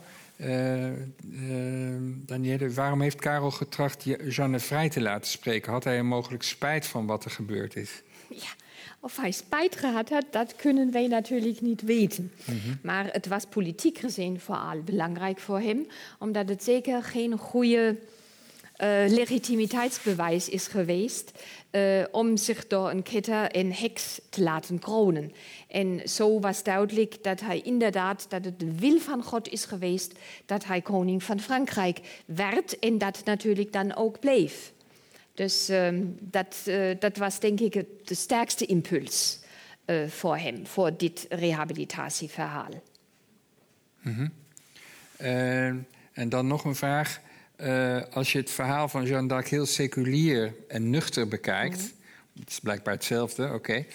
B: Danielle. Waarom heeft Karel getracht Jeanne vrij te laten spreken? Had hij er mogelijk spijt van wat er gebeurd is?
C: Ja. Of hij spijt gehad had, dat kunnen wij natuurlijk niet weten. Mm -hmm. Maar het was politiek gezien vooral belangrijk voor hem, omdat het zeker geen goede uh, legitimiteitsbewijs is geweest uh, om zich door een ketter en heks te laten kronen. En zo was duidelijk dat hij inderdaad, dat het de wil van God is geweest dat hij koning van Frankrijk werd en dat natuurlijk dan ook bleef. Dus um, dat, uh, dat was denk ik de sterkste impuls voor hem, voor dit rehabilitatieverhaal.
B: Uh, en dan nog een vraag. Uh, als je het verhaal van Jeanne d'Arc heel seculier en nuchter bekijkt, mm. het is blijkbaar hetzelfde, oké, okay,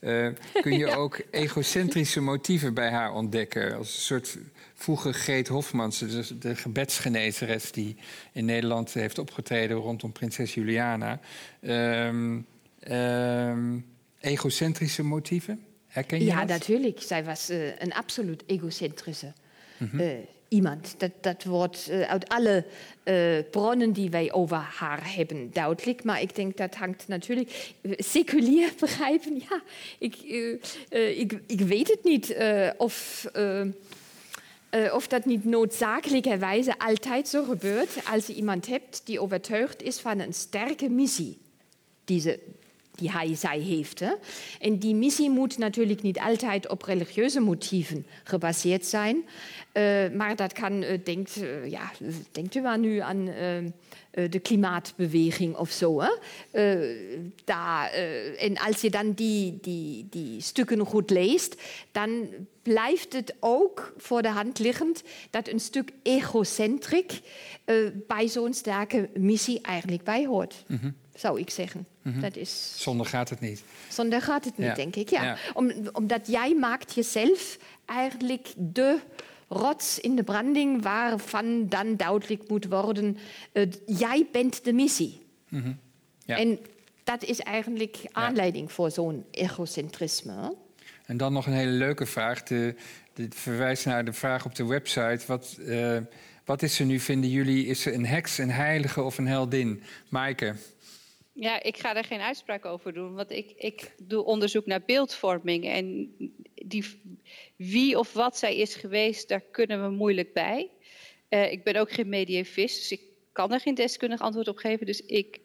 B: uh, kun je ja. ook egocentrische motieven bij haar ontdekken. Als een soort vroege Greet Hofmans, de, de gebedsgenezeres die in Nederland heeft opgetreden rondom prinses Juliana. Um, um, egocentrische motieven? Herken je
C: ja,
B: dat?
C: natuurlijk. Zij was uh, een absoluut egocentrische mm -hmm. Iemand. Dat, dat wordt uh, uit alle uh, bronnen die wij over haar hebben duidelijk. Maar ik denk dat hangt natuurlijk seculier begrijpen. Ja, ik, uh, ik, ik weet het niet of. of dat niet noodzakelijkerwijze altijd zo gebeurt als je iemand hebt die overtuigd is van een sterke missie die, ze, die hij, zij heeft. Hè? En die missie moet natuurlijk niet altijd op religieuze motieven gebaseerd zijn. Uh, maar dat kan, uh, denkt, uh, ja, denkt u maar nu aan de klimaatbeweging of zo. Da, en als je dan die, die, die stukken goed leest, dan blijft het ook voor de hand liggend dat een stuk egocentric bij zo'n sterke missie eigenlijk bij hoort. Mm -hmm. Zou ik zeggen.
B: Mm -hmm. dat is... Zonder gaat het niet.
C: Zonder gaat het niet, ja. denk ik. Ja. ja. Om, omdat jij maakt jezelf eigenlijk de rots in de branding waarvan dan duidelijk moet worden, uh, jij bent de missie. Mm -hmm. ja. En dat is eigenlijk aanleiding voor zo'n egocentrisme.
B: En dan nog een hele leuke vraag. De, de verwijst naar de vraag op de website. Wat, uh, wat is ze nu, vinden jullie? Is ze een heks, een heilige of een heldin? Maaike?
D: Ja, ik ga daar geen uitspraak over doen, want ik, ik doe onderzoek naar beeldvorming. En die, wie of wat zij is geweest, daar kunnen we moeilijk bij. Uh, ik ben ook geen medievist, dus ik kan er geen deskundig antwoord op geven. Dus ik,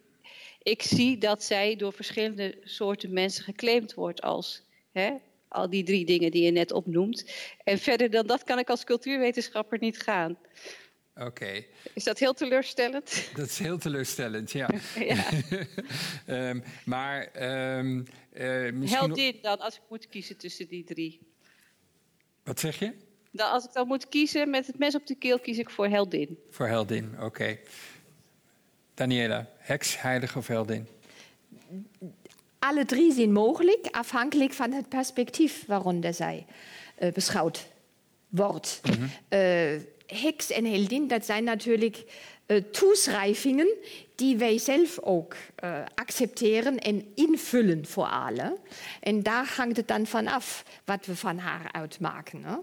D: ik zie dat zij door verschillende soorten mensen geclaimd wordt als hè, al die drie dingen die je net opnoemt. En verder dan dat kan ik als cultuurwetenschapper niet gaan.
B: Oké. Okay.
D: Is dat heel teleurstellend?
B: Dat is heel teleurstellend, ja. ja. um, maar um,
D: uh, misschien... Heldin dan, als ik moet kiezen tussen die drie.
B: Wat zeg je?
D: Dan, als ik dan moet kiezen met het mes op de keel, kies ik voor heldin.
B: Voor heldin, oké. Okay. Daniela, heks, heilige of heldin?
C: Alle drie zijn mogelijk, afhankelijk van het perspectief waaronder zij uh, beschouwd wordt. Mm -hmm. uh, heks en heldin, dat zijn natuurlijk uh, toeschrijvingen die wij zelf ook uh, accepteren en invullen voor alle. En daar hangt het dan van af wat we van haar uitmaken. Hè?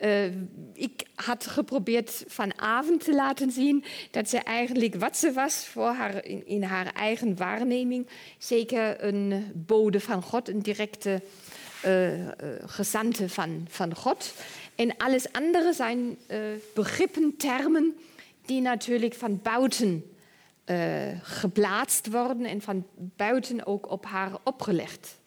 C: Uh, ik had geprobeerd vanavond te laten zien dat ze eigenlijk wat ze was voor haar, in, haar eigen waarneming. Zeker een bode van God, een directe uh, gezante van, van God. En alles andere zijn begrippen, termen die natuurlijk van buiten geplaatst worden en van buiten ook op haar opgelegd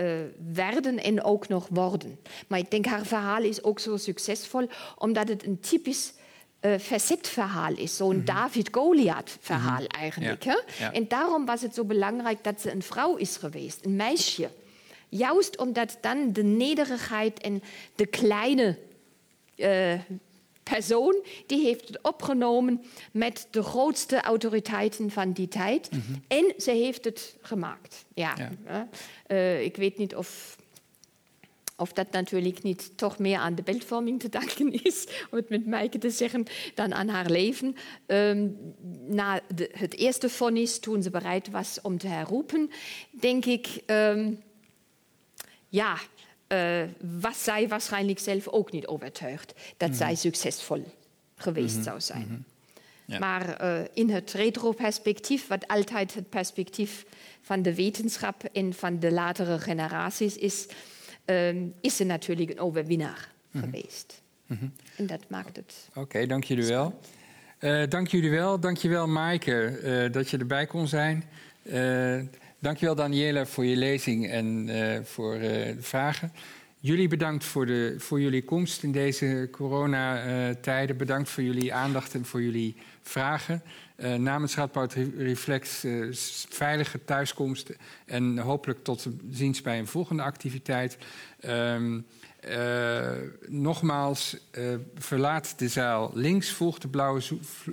C: uh, werden en ook nog worden. Maar ik denk haar verhaal is ook zo succesvol omdat het een typisch uh, facetverhaal is. Zo'n mm -hmm. David-Goliath-verhaal -hmm. eigenlijk. Ja. Ja. En daarom was het zo belangrijk dat ze een vrouw is geweest, een meisje. Juist omdat dan de nederigheid en de kleine uh, persoon die heeft het opgenomen met de grootste autoriteiten van die tijd. Mm -hmm. En ze heeft het gemaakt. Ja. ja. Uh, ik weet niet of, of dat natuurlijk niet toch meer aan de beeldvorming te danken is, om het met Maaike te zeggen, dan aan haar leven. Um, na de, het eerste vonnis, toen ze bereid was om te herroepen, denk ik, um, ja, uh, was zij waarschijnlijk zelf ook niet overtuigd dat mm -hmm. zij succesvol geweest mm -hmm. zou zijn. Mm -hmm. ja. Maar uh, in het retroperspectief, wat altijd het perspectief van de wetenschap en van de latere generaties is, um, is ze natuurlijk een overwinnaar geweest. En dat maakt het.
B: Oké, okay, dank jullie wel. Uh, dank jullie wel. Dank je wel, Maaike, dat je erbij kon zijn. Dankjewel Daniela voor je lezing en uh, voor uh, de vragen. Jullie bedankt voor, de, voor jullie komst in deze coronatijden. Bedankt voor jullie aandacht en voor jullie vragen. namens Radboud Reflex veilige thuiskomst en hopelijk tot ziens bij een volgende activiteit. Um, nogmaals, verlaat de zaal links, volg de blauwe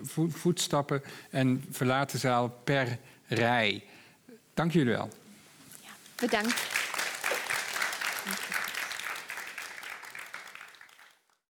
B: vo voetstappen en verlaat de zaal per rij. Dank jullie wel.
C: Ja, bedankt.